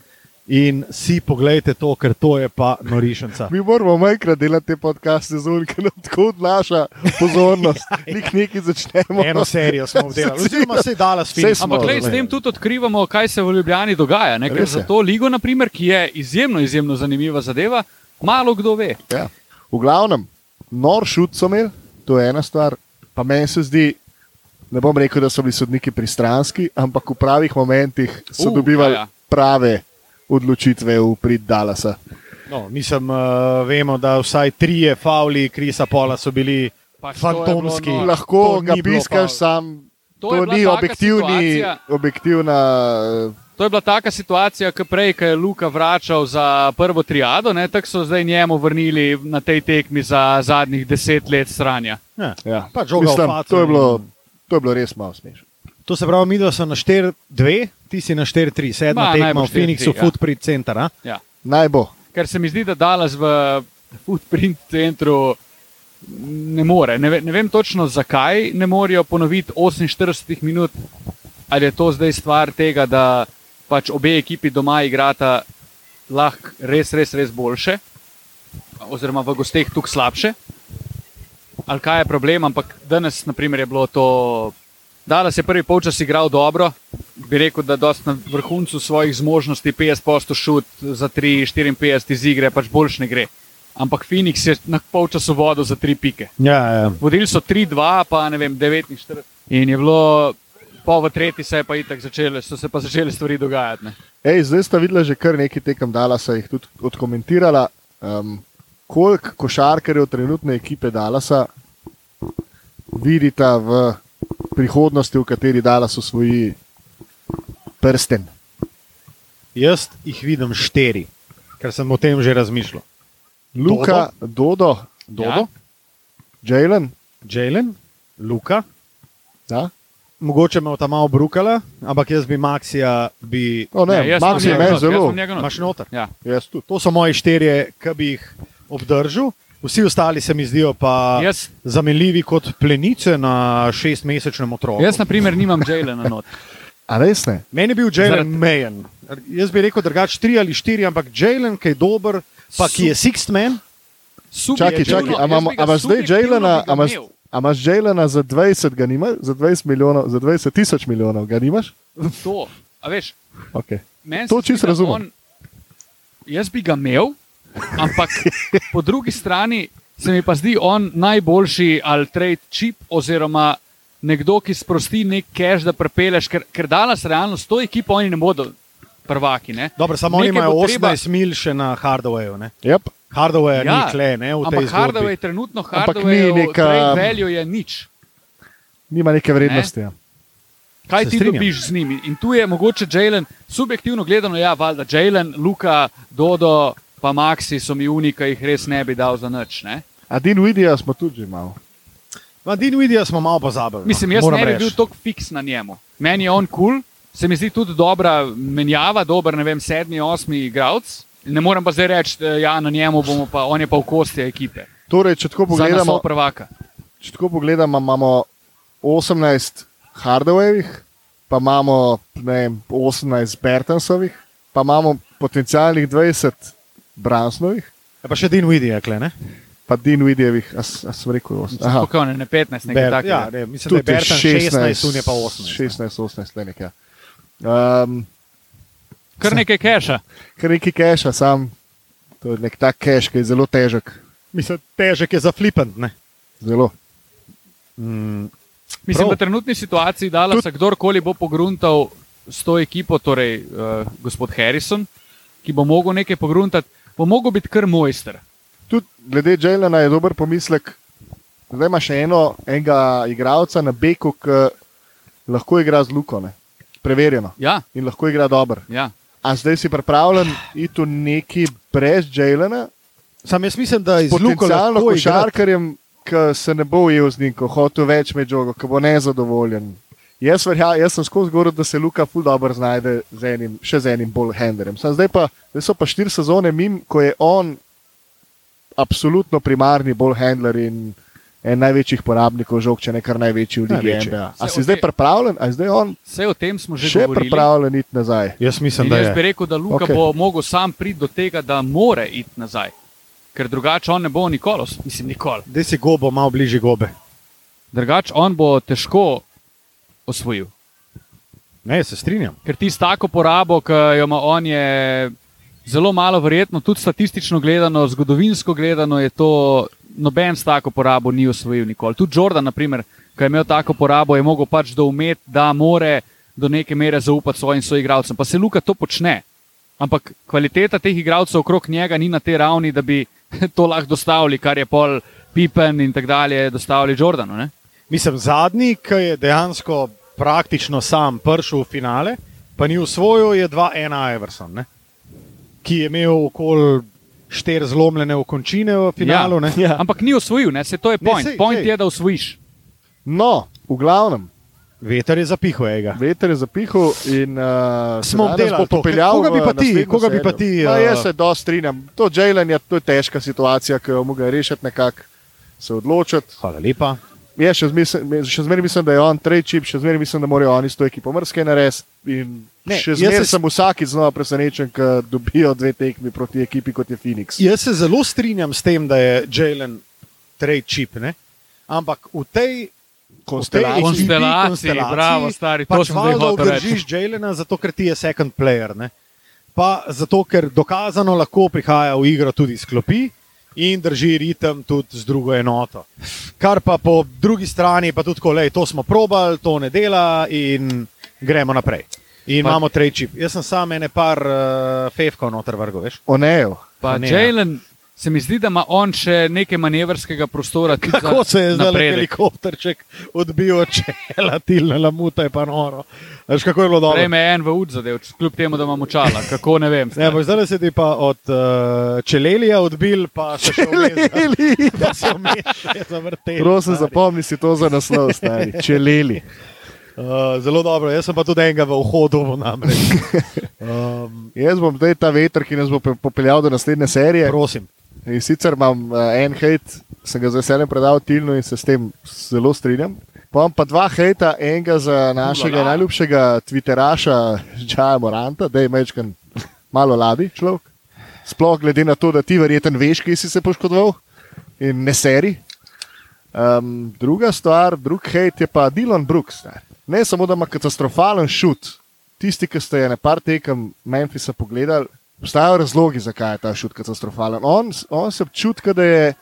[SPEAKER 1] in si pogledajte to, ker to je pa norišnica.
[SPEAKER 2] Mi moramo manjkrat delati te podcaste, zunaj, ker nam tako odnaša pozornost. Nik nekaj začnemo.
[SPEAKER 1] Eno serijo smo obdelali, oziroma se je dala s
[SPEAKER 2] Saj
[SPEAKER 1] filmom.
[SPEAKER 2] smo.
[SPEAKER 3] Ampak lej, s tem tudi odkrivamo, kaj se v Ljubljani dogaja. Ne? Ker za to ligo, naprimer, ki je izjemno, izjemno zanimiva zadeva, malo kdo ve.
[SPEAKER 2] Ja. V glavnem, nor šut so imeli, to je ena stvar, pa meni se zdi. Ne bom rekel, da so bili sodniki pristranski, ampak v pravih momentih so
[SPEAKER 3] Uh,
[SPEAKER 2] uh, dobivali
[SPEAKER 3] ja,
[SPEAKER 2] ja, prave odločitve v prid Dalasa.
[SPEAKER 1] No, mislim, uh, vemo, da vsaj trije fauli Krisa Pola so bili
[SPEAKER 3] Pač to je bilo
[SPEAKER 1] fantomski.
[SPEAKER 3] noro.
[SPEAKER 2] Lahko
[SPEAKER 1] To
[SPEAKER 2] ga piskaš, sam
[SPEAKER 3] To
[SPEAKER 2] to, ni objektivni,
[SPEAKER 3] situacija.
[SPEAKER 2] objektivna. eh,
[SPEAKER 3] To je bila taka situacija, kot prej, ko je Luka vračal za prvo triado, ne, tako so zdaj njemu vrnili na tej tekmi za zadnjih deset let stranja.
[SPEAKER 1] Ja.
[SPEAKER 2] Ja.
[SPEAKER 1] V
[SPEAKER 2] Mislim, to, je bilo, to je bilo res malo smešno.
[SPEAKER 1] To se pravi, mi dva smo na 4-2, ti si na 4-3, sedma
[SPEAKER 3] Ma,
[SPEAKER 1] tekma v Phoenixu,
[SPEAKER 3] 4-3, ja.
[SPEAKER 1] Footprint Center. a?
[SPEAKER 3] Ja.
[SPEAKER 2] Naj bo.
[SPEAKER 3] Ker se mi zdi, da Dallas v Footprint centru ne more. Ne, ne vem točno, zakaj ne morejo ponoviti 48 minut, ali je to zdaj stvar tega, da pač obe ekipi doma igrata lahko res, res, res boljše, oziroma v gosteh tukaj slabše. Ali kaj je problem, ampak danes, naprimer, je bilo to. Dallas je prvi polčas igral dobro, bi rekel, da je na vrhuncu svojih zmožnosti, 50 šut za 3-54 iz igre, pač boljš ne gre. Ampak Phoenix je na polčasu vodil za 3 pike.
[SPEAKER 1] Ja, ja.
[SPEAKER 3] Vodili so 3-2, pa ne vem, 49. In je bilo, po v tretji se je pa itak začele, so se pa začele stvari dogajati. Ne.
[SPEAKER 2] Ej, zdaj sta videla že kar nekaj tekem Dalasa, jih tudi odkomentirala. Um, koliko košarkarjev trenutne ekipe Dalasa vidita v prihodnosti, v kateri Dalas osvoji prsten?
[SPEAKER 1] Jaz jih vidim štiri. ker sem o tem že razmišljal.
[SPEAKER 2] Luka, Dodo,
[SPEAKER 1] Dodo,
[SPEAKER 2] Jalen.
[SPEAKER 1] Jalen, Luka,
[SPEAKER 2] Ja?
[SPEAKER 1] Mogoče me ta malo brukala, ampak jaz bi Maxija, bi
[SPEAKER 2] O, ne,
[SPEAKER 3] jaz imam
[SPEAKER 2] Max je meni zelo.
[SPEAKER 1] imaš noter.
[SPEAKER 3] Ja.
[SPEAKER 1] To so moji štirje, ki bi jih obdržal. Vsi ostali se mi zdijo pa
[SPEAKER 3] Jaz,
[SPEAKER 1] zamenljivi kot plenice na šestmesečnem otroku.
[SPEAKER 3] jaz, na primer, nimam Jalena not.
[SPEAKER 2] A res ne?
[SPEAKER 1] Meni je bil Jalen
[SPEAKER 3] Zaradi-
[SPEAKER 1] mejen. Jaz bi rekel drugače tri ali štiri, ampak Jalen, ki je dober, pa ki je sixth man.
[SPEAKER 2] Čakaj, čakaj, a imamo- a imaš zdaj Jalena, a imaš- A imaš Jalena za 20, ga nimaš, za 20 milijonov, za 20 tisoč milijonov, ga nimaš?
[SPEAKER 3] To, a veš,
[SPEAKER 2] Okay. To čisto razumem.
[SPEAKER 3] on- Jaz bi ga imel, ampak po drugi strani se mi pa zdi on najboljši ali trade chip oziroma nekdo, ki sprosti nek cache, da prepeleš, ker, ker danes realno s to ekipo oni ne bodo prvaki. Ne?
[SPEAKER 1] Dobro, samo oni
[SPEAKER 3] Nekaj
[SPEAKER 1] imajo
[SPEAKER 3] bo treba-
[SPEAKER 1] 18 mil še na Hardwareju. ne.
[SPEAKER 2] Yep.
[SPEAKER 1] Hardware
[SPEAKER 3] Ja,
[SPEAKER 1] ni kle, ne, v tej
[SPEAKER 3] Ampak
[SPEAKER 1] zgodbi.
[SPEAKER 3] Hardaway trenutno
[SPEAKER 2] Ampak ni
[SPEAKER 3] Hardaway neka- value je nič.
[SPEAKER 2] Nima neke vrednosti. Ja.
[SPEAKER 3] Kaj
[SPEAKER 1] Se
[SPEAKER 3] ti
[SPEAKER 1] strinjam.
[SPEAKER 3] dobiš z njimi? In tu je mogoče Jalen, subjektivno gledano, ja, valjda Jalen, Luka, Dodo, pa Maxi so mi unika, jih res ne bi dal za nič. Ne?
[SPEAKER 2] A Din Vidija smo tudi že imeli.
[SPEAKER 1] Ma, Din Vidija smo malo pozabili. no,
[SPEAKER 3] Mislim, jaz
[SPEAKER 1] moram
[SPEAKER 3] ne bi
[SPEAKER 1] reči.
[SPEAKER 3] bil tako fiks na njemu. Meni je on kul, cool, se mi zdi tudi dobra menjava, dober, ne vem, sedmi, osmi igralec. Ne morem pa zdaj reči, da ja, na njemu bomo pa, on je pa v kosti ekipe.
[SPEAKER 2] Torej, če tako pogledamo,
[SPEAKER 3] prvaka.
[SPEAKER 2] če tako pogledamo, imamo 18 Hardawayevih, pa imamo ne vem, 18 Bertensovih, pa imamo potencialnih 20 Bransnovih,
[SPEAKER 1] Ja, pa še Din Vidija, kle, ne?
[SPEAKER 2] pa Din Vidijevih, a, a sem rekel 8. Aha,
[SPEAKER 3] Kako ne, ne 15, nekaj
[SPEAKER 1] Ber,
[SPEAKER 3] takega.
[SPEAKER 1] ja, ne, mislim, da je
[SPEAKER 2] tudi
[SPEAKER 1] Bertan 16, tu je pa 18.
[SPEAKER 2] 16, 18, le nekaj. Um,
[SPEAKER 3] Kar nekaj keša.
[SPEAKER 2] kar neki keša, sam, to je nek tak keš, ki je zelo težek.
[SPEAKER 1] Mislim, težek je za flipant, ne?
[SPEAKER 2] Zelo.
[SPEAKER 1] Mm,
[SPEAKER 3] Mislim,
[SPEAKER 1] Prav.
[SPEAKER 3] da v trenutni situaciji dala se kdorkoli bo pogruntal s to ekipo, torej uh, gospod Harrison, ki bo mogel nekaj pogruntati, bo mogel biti kar mojster.
[SPEAKER 2] Tudi glede Jelena je dober pomislek. Zdaj ima še eno, enega igralca na beku, ki lahko igra z Luko, ne? preverjeno
[SPEAKER 3] Ja,
[SPEAKER 2] in lahko igra dobro.
[SPEAKER 3] ja.
[SPEAKER 2] A zdaj si pripravljen iti v neki brez Jelena,
[SPEAKER 1] Sam jaz mislim, da iz Luka
[SPEAKER 2] potencialno košarkarjem, ki se ne bo ujel z njim, ko hoče več med žogo, ki bo nezadovoljen. Jaz, verja, jaz sem skozi govoril, da se Luka ful dobro znajde z enim, še z enim bolj henderjem. Sam Zdaj, pa, zdaj so pa štiri sezone mim, ko je on absolutno primarni bolj handler in en največjih porabnikov žog, če ne kar največji v Ligi. NBA. A si zdaj pripravljen, a zdaj on
[SPEAKER 3] Vse o tem smo že
[SPEAKER 2] še
[SPEAKER 3] govorili.
[SPEAKER 2] pripravljen iti nazaj?
[SPEAKER 1] Jaz mislim,
[SPEAKER 3] In
[SPEAKER 1] da
[SPEAKER 3] jaz bi
[SPEAKER 1] je.
[SPEAKER 3] rekel, da Luka okay. bo mogel sam priti do tega, da more iti nazaj. Ker drugače on ne bo nikoli, mislim, nikoli.
[SPEAKER 1] Da si gobo, malo bližje gobe.
[SPEAKER 3] Drugače on bo težko osvojil.
[SPEAKER 1] Ne, se strinjam.
[SPEAKER 3] Ker ti s tako porabo, ki jo ima on, je zelo malo verjetno, tudi statistično gledano, zgodovinsko gledano, je to noben s tako porabo ni osvojil nikoli. Tudi Jordan, naprimer, ki je imel tako porabo, je mogel pač doumeti, da more do neke mere zaupati svojim soigralcem. Pa se Luka to počne. Ampak kvaliteta teh igralcev okrog njega ni na tej ravni, da bi to lahko dostavili, kar je pol Pippen in tako dalje dostavili Jordanu. Ne?
[SPEAKER 1] Mislim, zadnji, ki je dejansko praktično sam prišel v finale, pa ni usvojil, je 2-1 Everson, ne? Ki je imel okoli štiri zlomljene okončine v finalu. ne.
[SPEAKER 2] Ja.
[SPEAKER 3] Ampak ni osvojil, ne? se to je
[SPEAKER 1] Ne,
[SPEAKER 3] point.
[SPEAKER 1] sej,
[SPEAKER 3] point
[SPEAKER 1] sej.
[SPEAKER 3] je, da osvojiš.
[SPEAKER 2] No, v glavnem,
[SPEAKER 1] Veter je zapihal ega.
[SPEAKER 2] veter je zapihal in uh,
[SPEAKER 1] Smo obdelali to.
[SPEAKER 2] popeljal.
[SPEAKER 1] Koga bi pa ti- koga bi pa ti, uh,
[SPEAKER 2] jaz se dosti strinjam. To Jalen je, to je težka situacija, ki jo mogo rešiti nekako, se odločiti.
[SPEAKER 1] Hvala lepa.
[SPEAKER 2] Je, še, zmisel, še zmeraj mislim, da je on trade chip, še zmeraj mislim, da morajo oni s to ekipo mrske narediti. Še zmeraj
[SPEAKER 1] se-
[SPEAKER 2] sem vsakič znova presenečen, ker dobijo dve tekmi proti ekipi kot je Phoenix.
[SPEAKER 1] Jaz se zelo strinjam s tem, da je Jalen trade chip, ne? ampak v tej
[SPEAKER 2] Konstelaciji.
[SPEAKER 3] Konstelaciji, bravo, stari, to
[SPEAKER 1] pač
[SPEAKER 3] sem
[SPEAKER 1] obdržiš Jalena, zato ker ti je second player. Ne? Pa zato, ker dokazano lahko prihaja v igro tudi iz klopi in drži ritem tudi z drugo enoto. Kar pa po drugi strani pa tudi, lej, to smo probali, to ne dela in gremo naprej. In
[SPEAKER 3] Pa-
[SPEAKER 1] imamo trade chip. Jaz sem sam ene par uh, fefkov noter vrgel, veš.
[SPEAKER 2] Onejo.
[SPEAKER 3] Pa
[SPEAKER 1] ja.
[SPEAKER 3] Jalen se mi zdi, da ima on še nekaj manevrskega prostora.
[SPEAKER 1] Kako se je zdaj helikopterček odbil od čela, tilna lamuta je pa noro. Veš, kako je bilo dobro?
[SPEAKER 3] Prej me je en v ud zadev, kljub temu, da imam očala. Kako ne vem.
[SPEAKER 1] Ne, bo zdaj se ti pa od uh, čelelija odbil, pa se še
[SPEAKER 2] Čeleli.
[SPEAKER 1] pa se vmes še zavrtel.
[SPEAKER 2] Prosim, zapomni si to za naslov, stari. Čeleli.
[SPEAKER 1] Uh, zelo dobro, jaz sem pa tudi enega v vhodu. Um,
[SPEAKER 2] Jaz bom zdaj ta veter, ki nas bo pe- popeljal do naslednje serije.
[SPEAKER 1] prosim.
[SPEAKER 2] In sicer imam uh, en hate, sem ga z veseljem predal Tilnu in se s tem zelo strinjam. Pa imam pa dva hejta, enega za našega
[SPEAKER 3] Ulala.
[SPEAKER 2] najljubšega Twitteraša, Džaja Moranta, da je mečkan malo ladi človek. Sploh glede na to, da ti verjeten veš, ki si se poškodoval in ne seri. Um, druga stvar, drug hejt je pa Dylan Brooks. Ne, ne samo, da ima katastrofalen šut. Tisti, ki ste je na par tekem Memphisa pogledali, obstajajo razlogi, zakaj je ta šut katastrofalen. On, on se občutka, da je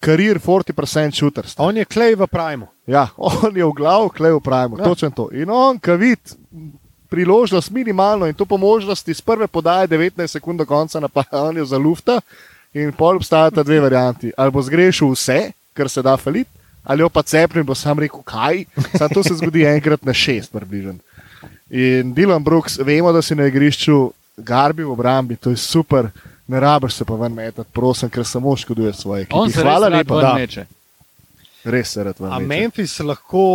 [SPEAKER 2] karier 40% šuter.
[SPEAKER 1] On je klej v primu.
[SPEAKER 2] Ja, on je v glavu, klej v primu,
[SPEAKER 1] Ja.
[SPEAKER 2] točno to. In on, ki vidi priložnost minimalno in to po možnosti iz prve podaje 19 sekund do konca napadanja za lufta, in pol obstajata dve varianti. Ali bo zgrešil vse, kar se da falit, ali pa cepnil in bo sam rekel, kaj. Sam to se zgodi enkrat na šest, približno. In Dylan Brooks, vemo, da si na igrišču garbi v obrambi, to je super. Ne rabiš se pa ven metati, prosim, ker samo škoduje svoje ekipe. Hvala lepa, da
[SPEAKER 3] meče.
[SPEAKER 2] res se rad vam.
[SPEAKER 1] A
[SPEAKER 2] meče.
[SPEAKER 1] Memphis lahko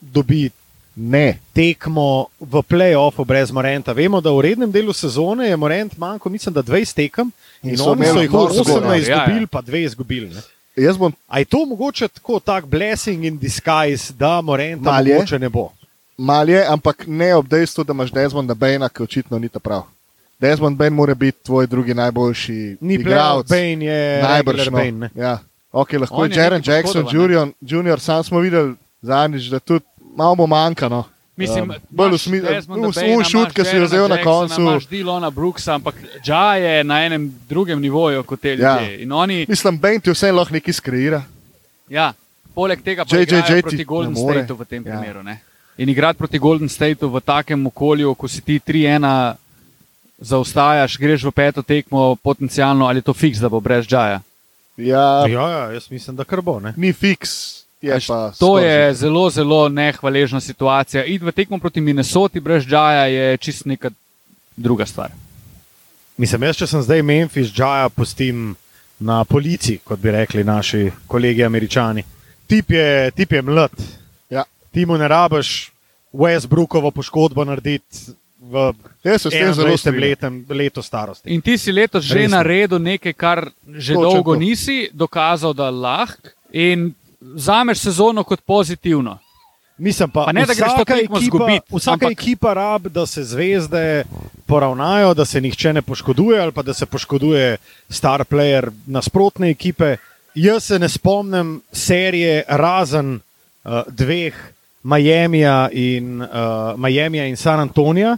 [SPEAKER 1] dobi
[SPEAKER 2] Ne,
[SPEAKER 1] tekmo v playoffu brez Morenta. Vemo, da v rednem delu sezone je Morent manjko, mislim, da 20 tekem. In,
[SPEAKER 2] In so
[SPEAKER 1] oni so jih
[SPEAKER 2] noro zgodbo.
[SPEAKER 1] 18
[SPEAKER 3] Ja, ja.
[SPEAKER 1] izgubili, pa 2 izgubili. ne.
[SPEAKER 2] jaz bom
[SPEAKER 1] A je to mogoče tako tak blessing in disguise, da Morenta
[SPEAKER 2] Mal je.
[SPEAKER 1] mogoče ne bo?
[SPEAKER 2] mal je, ampak ne ob dejstvu, da imaš Desmonda Bejna, ki očitno ni ta prav. Desmond Bain mora biti tvoj drugi najboljši
[SPEAKER 1] Ni
[SPEAKER 2] igralec.
[SPEAKER 1] Bane je
[SPEAKER 2] Najbrž no.
[SPEAKER 1] Bane. ne.
[SPEAKER 2] Ja. Okay, lahko
[SPEAKER 3] On
[SPEAKER 2] je
[SPEAKER 3] je
[SPEAKER 2] Jaren Jackson Junior, junior, sam smo videli zadnjič, da tudi malo mu manjka. No.
[SPEAKER 3] Mislim,
[SPEAKER 2] Um, bolj v smislu, v- v
[SPEAKER 3] Baina,
[SPEAKER 2] šut,
[SPEAKER 3] imaš
[SPEAKER 2] ki si jo vzel na koncu.
[SPEAKER 3] Imaš Dilona Brooksa, ampak Dža je na enem drugem nivoju kot te
[SPEAKER 2] Ja.
[SPEAKER 3] ljudje. In oni,
[SPEAKER 2] Mislim, Bain ti vse lahko nekaj skreira.
[SPEAKER 3] ja, poleg tega pa
[SPEAKER 2] JJ
[SPEAKER 3] igrajo
[SPEAKER 2] ti
[SPEAKER 3] proti Golden. Stateu v tem
[SPEAKER 2] Ja.
[SPEAKER 3] primeru. Ne? In igrati proti Golden Stateu v takem okolju, ko si ti 3-1 zaostajaš, greš v peto tekmo, potencialno ali je to fiks, da bo brez Džaja.
[SPEAKER 2] Ja,
[SPEAKER 1] Ja, ja, jaz mislim, da kar bo. Ne?
[SPEAKER 2] ni fiks. Je pa
[SPEAKER 3] To
[SPEAKER 2] skoraj
[SPEAKER 3] je zelo, zelo nehvaležna situacija. Id v tekmo proti Minnesoti brez Džaja je čist neka druga stvar.
[SPEAKER 1] Mislim, jaz, če sem zdaj Memphis, Džaja pustim na policiji, kot bi rekli naši kolegi američani. Tip je, tip je mlad.
[SPEAKER 2] Ja.
[SPEAKER 1] Ti mu ne rabiš Westbrookovo poškodbo narediti v
[SPEAKER 2] Jaz se s tem zelo
[SPEAKER 1] 21
[SPEAKER 2] strinjam.
[SPEAKER 1] letem, letu starosti.
[SPEAKER 3] In ti si letos že
[SPEAKER 1] Resno.
[SPEAKER 3] naredil nekaj, kar že
[SPEAKER 2] Točno
[SPEAKER 3] dolgo
[SPEAKER 2] to.
[SPEAKER 3] nisi, dokazal, da lahko. In vzameš sezono kot pozitivno.
[SPEAKER 1] Mislim pa,
[SPEAKER 3] Pa ne, da greš tekmo
[SPEAKER 1] ekipa-
[SPEAKER 3] izgubit,
[SPEAKER 1] Vsaka
[SPEAKER 3] ampak-
[SPEAKER 1] ekipa rab, da se zvezde poravnajo, da se nihče ne poškoduje ali pa da se poškoduje star player nasprotne ekipe. Jaz se ne spomnim serije razen uh, dveh, Miamija in, uh, Miamija in San Antonija,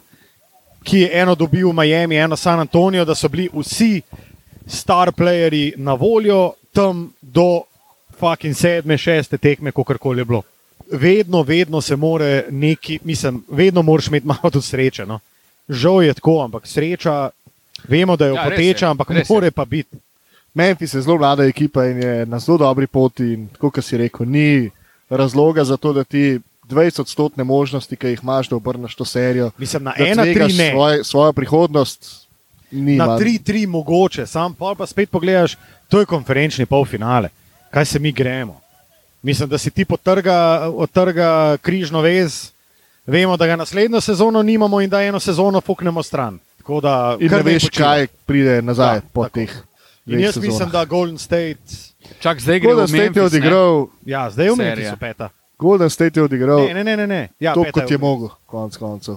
[SPEAKER 1] ki je eno dobil Miami, eno San Antonijo, da so bili vsi star playerji na voljo tam do fucking sedme, šeste tekme, kako koli je bilo. Vedno, vedno se more neki, mislim, vedno moraš imeti malo tudi sreče. No. Žal je tako, ampak sreča, vemo, da je
[SPEAKER 3] Ja, je,
[SPEAKER 1] ampak
[SPEAKER 3] je.
[SPEAKER 1] more pa biti.
[SPEAKER 2] Memphis je zelo mlada ekipa in je na zelo dobri poti. In, tako kot si rekel, ni razloga za to, da ti 20-odstotne možnosti, ki jih imaš, da obrneš to serijo.
[SPEAKER 1] Mislim, na
[SPEAKER 2] da
[SPEAKER 1] ena, tri ne.
[SPEAKER 2] Svoj, svojo prihodnost. Ni
[SPEAKER 1] Na
[SPEAKER 2] manj.
[SPEAKER 1] 3-3 mogoče, sam pol pa spet pogledaš, to je konferenčni polfinale. Kaj se mi gremo? Mislim, da si ti potrga, odtrga križno vez, vemo, da ga naslednjo sezono nimamo in da eno sezono fuknemo stran. Tako da
[SPEAKER 2] In ne veš,
[SPEAKER 1] počiva.
[SPEAKER 2] kaj pride nazaj
[SPEAKER 1] Ja,
[SPEAKER 2] po
[SPEAKER 1] tako.
[SPEAKER 2] teh.
[SPEAKER 1] In jaz
[SPEAKER 2] sezonah.
[SPEAKER 1] mislim, da Golden State,
[SPEAKER 3] Čak zdaj gre
[SPEAKER 2] Golden
[SPEAKER 3] v
[SPEAKER 2] State je odigral,
[SPEAKER 1] ja, zdaj je v. Memphisu peta.
[SPEAKER 2] Golden State je odigral
[SPEAKER 1] Ne, ne, ne, ne. ne. Ja,
[SPEAKER 2] to, kot je mogel, konec koncev.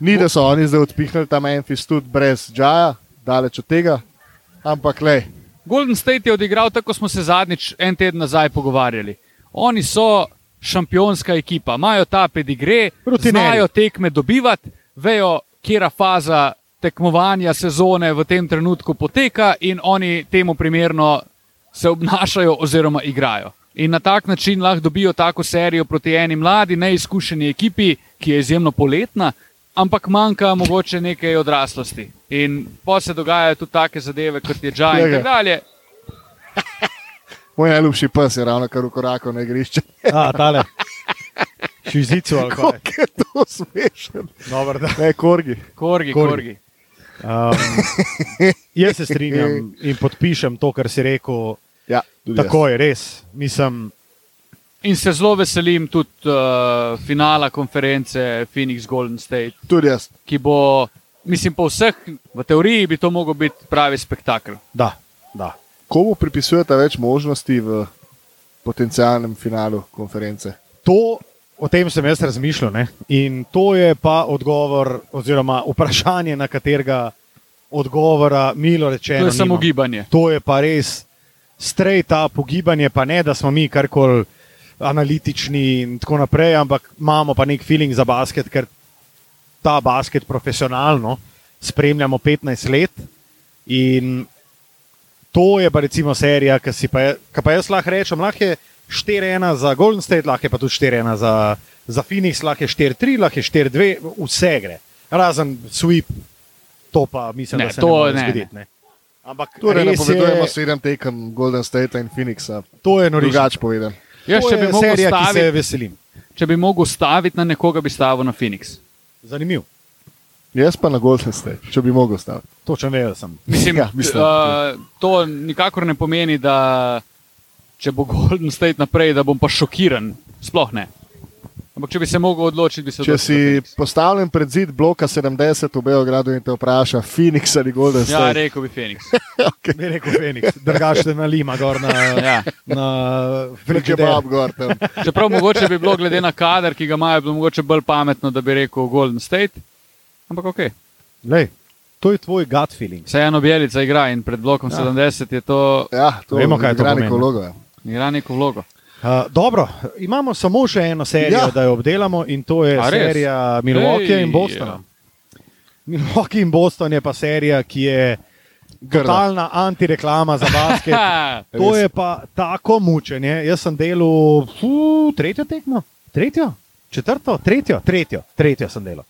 [SPEAKER 2] Ni, da so oni zdaj odpihnili ta Memphis tudi brez Džaja, daleč od tega, ampak le.
[SPEAKER 3] Golden State je odigral tako, kot smo se zadnjič en teden nazaj pogovarjali. Oni so šampionska ekipa, imajo ta pedigre,
[SPEAKER 1] Rutinerji.
[SPEAKER 3] znajo tekme dobivati, vejo, kera faza tekmovanja sezone v tem trenutku poteka in oni temu primerno se obnašajo oziroma igrajo. In na tak način lahko dobijo tako serijo proti eni mladi, neizkušeni ekipi, ki je izjemno poletna, ampak manjka mogoče nekaj odraslosti. In pa se dogajajo tudi take zadeve, kot je Džaj in tako dalje.
[SPEAKER 2] Moj najljubši pes je ravno kar v koraku na igrišče.
[SPEAKER 1] A, tale. Šizico ali kaj.
[SPEAKER 2] Kako je to smešno?
[SPEAKER 1] Dobar.
[SPEAKER 2] Ne, korgi.
[SPEAKER 3] Korgi,
[SPEAKER 1] Korgi.
[SPEAKER 3] korgi.
[SPEAKER 1] Um, jaz se strinjam in podpišem to, kar si rekel.
[SPEAKER 2] Ja, tudi jaz.
[SPEAKER 1] Tako je, res. Mislim,
[SPEAKER 3] In se zelo veselim tudi uh, finala konference Phoenix Golden State,
[SPEAKER 2] Tudi jaz.
[SPEAKER 3] ki bo, mislim, po vseh, v teoriji bi to mogel biti pravi spektakel.
[SPEAKER 1] da, da.
[SPEAKER 2] Komu pripisujete več možnosti v potencialnem finalu konference?
[SPEAKER 1] To, o tem sem jaz razmišljal. Ne? In to je pa odgovor, oziroma vprašanje, na katerega odgovora, milo
[SPEAKER 3] To
[SPEAKER 1] rečeno,
[SPEAKER 3] je samo
[SPEAKER 1] nimam.
[SPEAKER 3] gibanje.
[SPEAKER 1] To je pa res strejt ta pogibanje, pa ne, da smo mi karkoli analitični in tako naprej, ampak imamo pa nek feeling za basket, ker ta basket profesionalno spremljamo 15 let. In to je pa recimo serija, ki si pa, ki pa jaz lahko rečem, lahko je 4-1 za Golden State, lahko je pa tudi 4-1 za, za Phoenix, lahko je 4-3, lahko je 4-2, vse gre. Razen sweep, to pa mislim,
[SPEAKER 3] Ne,
[SPEAKER 1] da se
[SPEAKER 3] to
[SPEAKER 1] ne more
[SPEAKER 3] ne,
[SPEAKER 1] zgoditi. Ne. Ampak
[SPEAKER 2] Torej,
[SPEAKER 1] res
[SPEAKER 2] napovedujemo
[SPEAKER 1] je,
[SPEAKER 2] sedem tekem Golden State in Phoenixa.
[SPEAKER 1] to je norišče.
[SPEAKER 2] Drugače povedan.
[SPEAKER 3] Jaz,
[SPEAKER 1] To
[SPEAKER 3] če bi, mogel
[SPEAKER 1] serija, ki se veselim.
[SPEAKER 3] če bi mogel staviti na nekoga, bi stavil na Phoenix.
[SPEAKER 1] Zanimiv.
[SPEAKER 2] Jaz pa na Golden State, če bi mogel staviti.
[SPEAKER 1] Točno vedel sem.
[SPEAKER 3] Mislim,
[SPEAKER 2] Ja, mislim,
[SPEAKER 3] uh, to nikakor ne pomeni, da če bo Golden State naprej, da bom pa šokiran. Sploh ne. Ampak če bi se mogel odločiti, bi se
[SPEAKER 2] Če
[SPEAKER 3] odločil
[SPEAKER 2] si
[SPEAKER 3] za Phoenix.
[SPEAKER 2] postavljen pred zid bloka 70 v Beogradu in te vpraša, Phoenix ali Golden
[SPEAKER 3] Ja,
[SPEAKER 2] State.
[SPEAKER 3] rekel bi Phoenix.
[SPEAKER 2] okay.
[SPEAKER 1] Ne rekel Feniks, drugače na Lima, gor na,
[SPEAKER 3] Ja.
[SPEAKER 1] na
[SPEAKER 2] Če
[SPEAKER 1] Frigider.
[SPEAKER 2] pa gor tam.
[SPEAKER 3] Čeprav mogoče bi bilo glede na kader, ki ga imajo, bilo mogoče bolj pametno, da bi rekel Golden State. Ampak ok,
[SPEAKER 1] Lej, to je tvoj gut feeling.
[SPEAKER 3] vseeno Bjelica igra in pred blokom
[SPEAKER 1] Ja.
[SPEAKER 3] ja. 70 je to
[SPEAKER 2] Ja, to
[SPEAKER 3] ja.
[SPEAKER 1] Vemo, kaj to
[SPEAKER 2] igra
[SPEAKER 1] pomeni.
[SPEAKER 2] neko vlogo. ja.
[SPEAKER 3] igra neko vlogo.
[SPEAKER 1] Uh, dobro, imamo samo še eno serijo,
[SPEAKER 2] Ja.
[SPEAKER 1] ja. da jo obdelamo, in to je serija Milwaukee
[SPEAKER 3] Ej,
[SPEAKER 1] in Bostona. Milwaukee in Boston je pa serija, ki je totalna antireklama za basket. To je pa tako mučenje. Jaz sem delal fu, tretjo tekmo, tretjo, četrto, tretjo, tretjo, tretjo sem delal.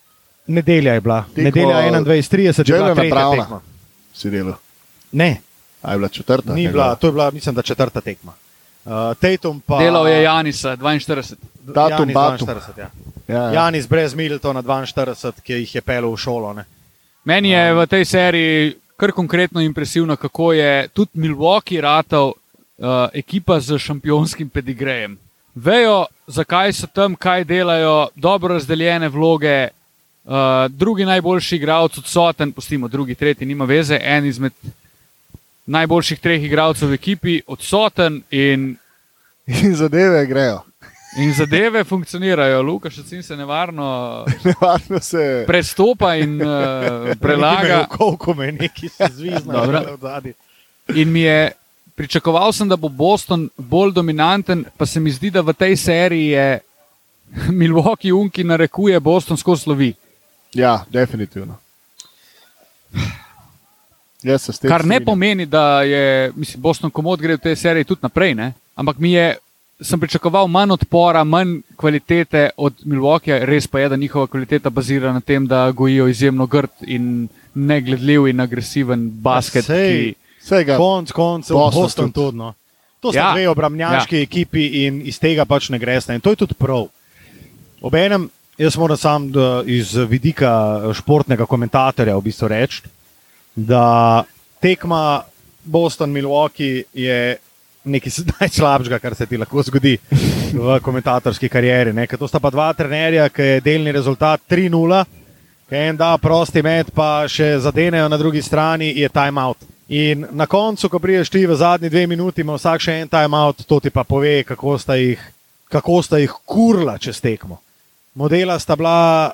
[SPEAKER 1] Nedelja je bila,
[SPEAKER 2] Tekmo
[SPEAKER 1] nedelja 21.30 je bila
[SPEAKER 2] Jelena
[SPEAKER 1] tretja
[SPEAKER 2] Browna.
[SPEAKER 1] tekma.
[SPEAKER 2] Si delal.
[SPEAKER 1] Ne,
[SPEAKER 2] A je bila četrta?
[SPEAKER 1] ni bila, to je bila, mislim, da četrta tekma. Uh, Tatum pa.
[SPEAKER 3] Delal je Janisa 42.
[SPEAKER 2] Datum,
[SPEAKER 1] Janis
[SPEAKER 2] Batum.
[SPEAKER 1] 42, ja.
[SPEAKER 2] Ja, ja.
[SPEAKER 1] Janis brez Middletona 42, ki jih je pel v šolo. Ne.
[SPEAKER 3] Meni je v tej seriji kar konkretno impresivno, kako je tudi Milwaukee ratal uh, ekipa z šampionskim pedigrejem. Vejo, zakaj so tam, kaj delajo, dobro razdeljene vloge. Uh, drugi najboljši igralec odsoten, pustimo, drugi, tretji, nima veze, en izmed najboljših treh igralcev v ekipi odsoten in,
[SPEAKER 2] In zadeve grejo.
[SPEAKER 3] in zadeve funkcionirajo. Lukaš se nevarno
[SPEAKER 2] Nevarno se.
[SPEAKER 3] prestopa in uh, prelaga.
[SPEAKER 1] Koliko me neki zvizna
[SPEAKER 3] Dobro.
[SPEAKER 1] od zadaj.
[SPEAKER 3] In mi je, pričakoval sem, da bo Boston bolj dominanten, pa se mi zdi, da v tej seriji je Milwaukee Unki narekuje Boston skozi slovi.
[SPEAKER 2] Ja, definitivno. Jaz se s tem
[SPEAKER 3] Kar ne pomeni, da je mislim, Boston komod gre v tej seriji tudi naprej. Ne? Ampak mi je, sem pričakoval manj odpora, manj kvalitete od Milwaukee, res pa je, da njihova kvaliteta bazira na tem, da gojijo izjemno grd in negledljiv in agresiven basket.
[SPEAKER 1] sej.
[SPEAKER 3] Ki,
[SPEAKER 2] Vsega.
[SPEAKER 1] Konc koncev,
[SPEAKER 2] Boston
[SPEAKER 1] Boston
[SPEAKER 2] tudi.
[SPEAKER 1] tudi. No. To so
[SPEAKER 3] Ja.
[SPEAKER 1] dve obramnjaški ja. ekipi in iz tega pač ne greš. In to je tudi prav. Obenem, jaz moram sam iz vidika športnega komentatorja v bistvu reči, da tekma Boston-Milwaukee je nekaj najslabšega, kar se ti lahko zgodi v komentatorski karieri. Ne? Ker to sta pa dva trenerja, ki je delni rezultat 3-0, ki en da prosti met, pa še zadenejo na drugi strani, je timeout. In na koncu, ko priješ ti v zadnji dve minuti, ima vsak še en timeout, to ti pa pove, kako sta jih, kako sta jih kurla čez tekmo. Modela sta bila.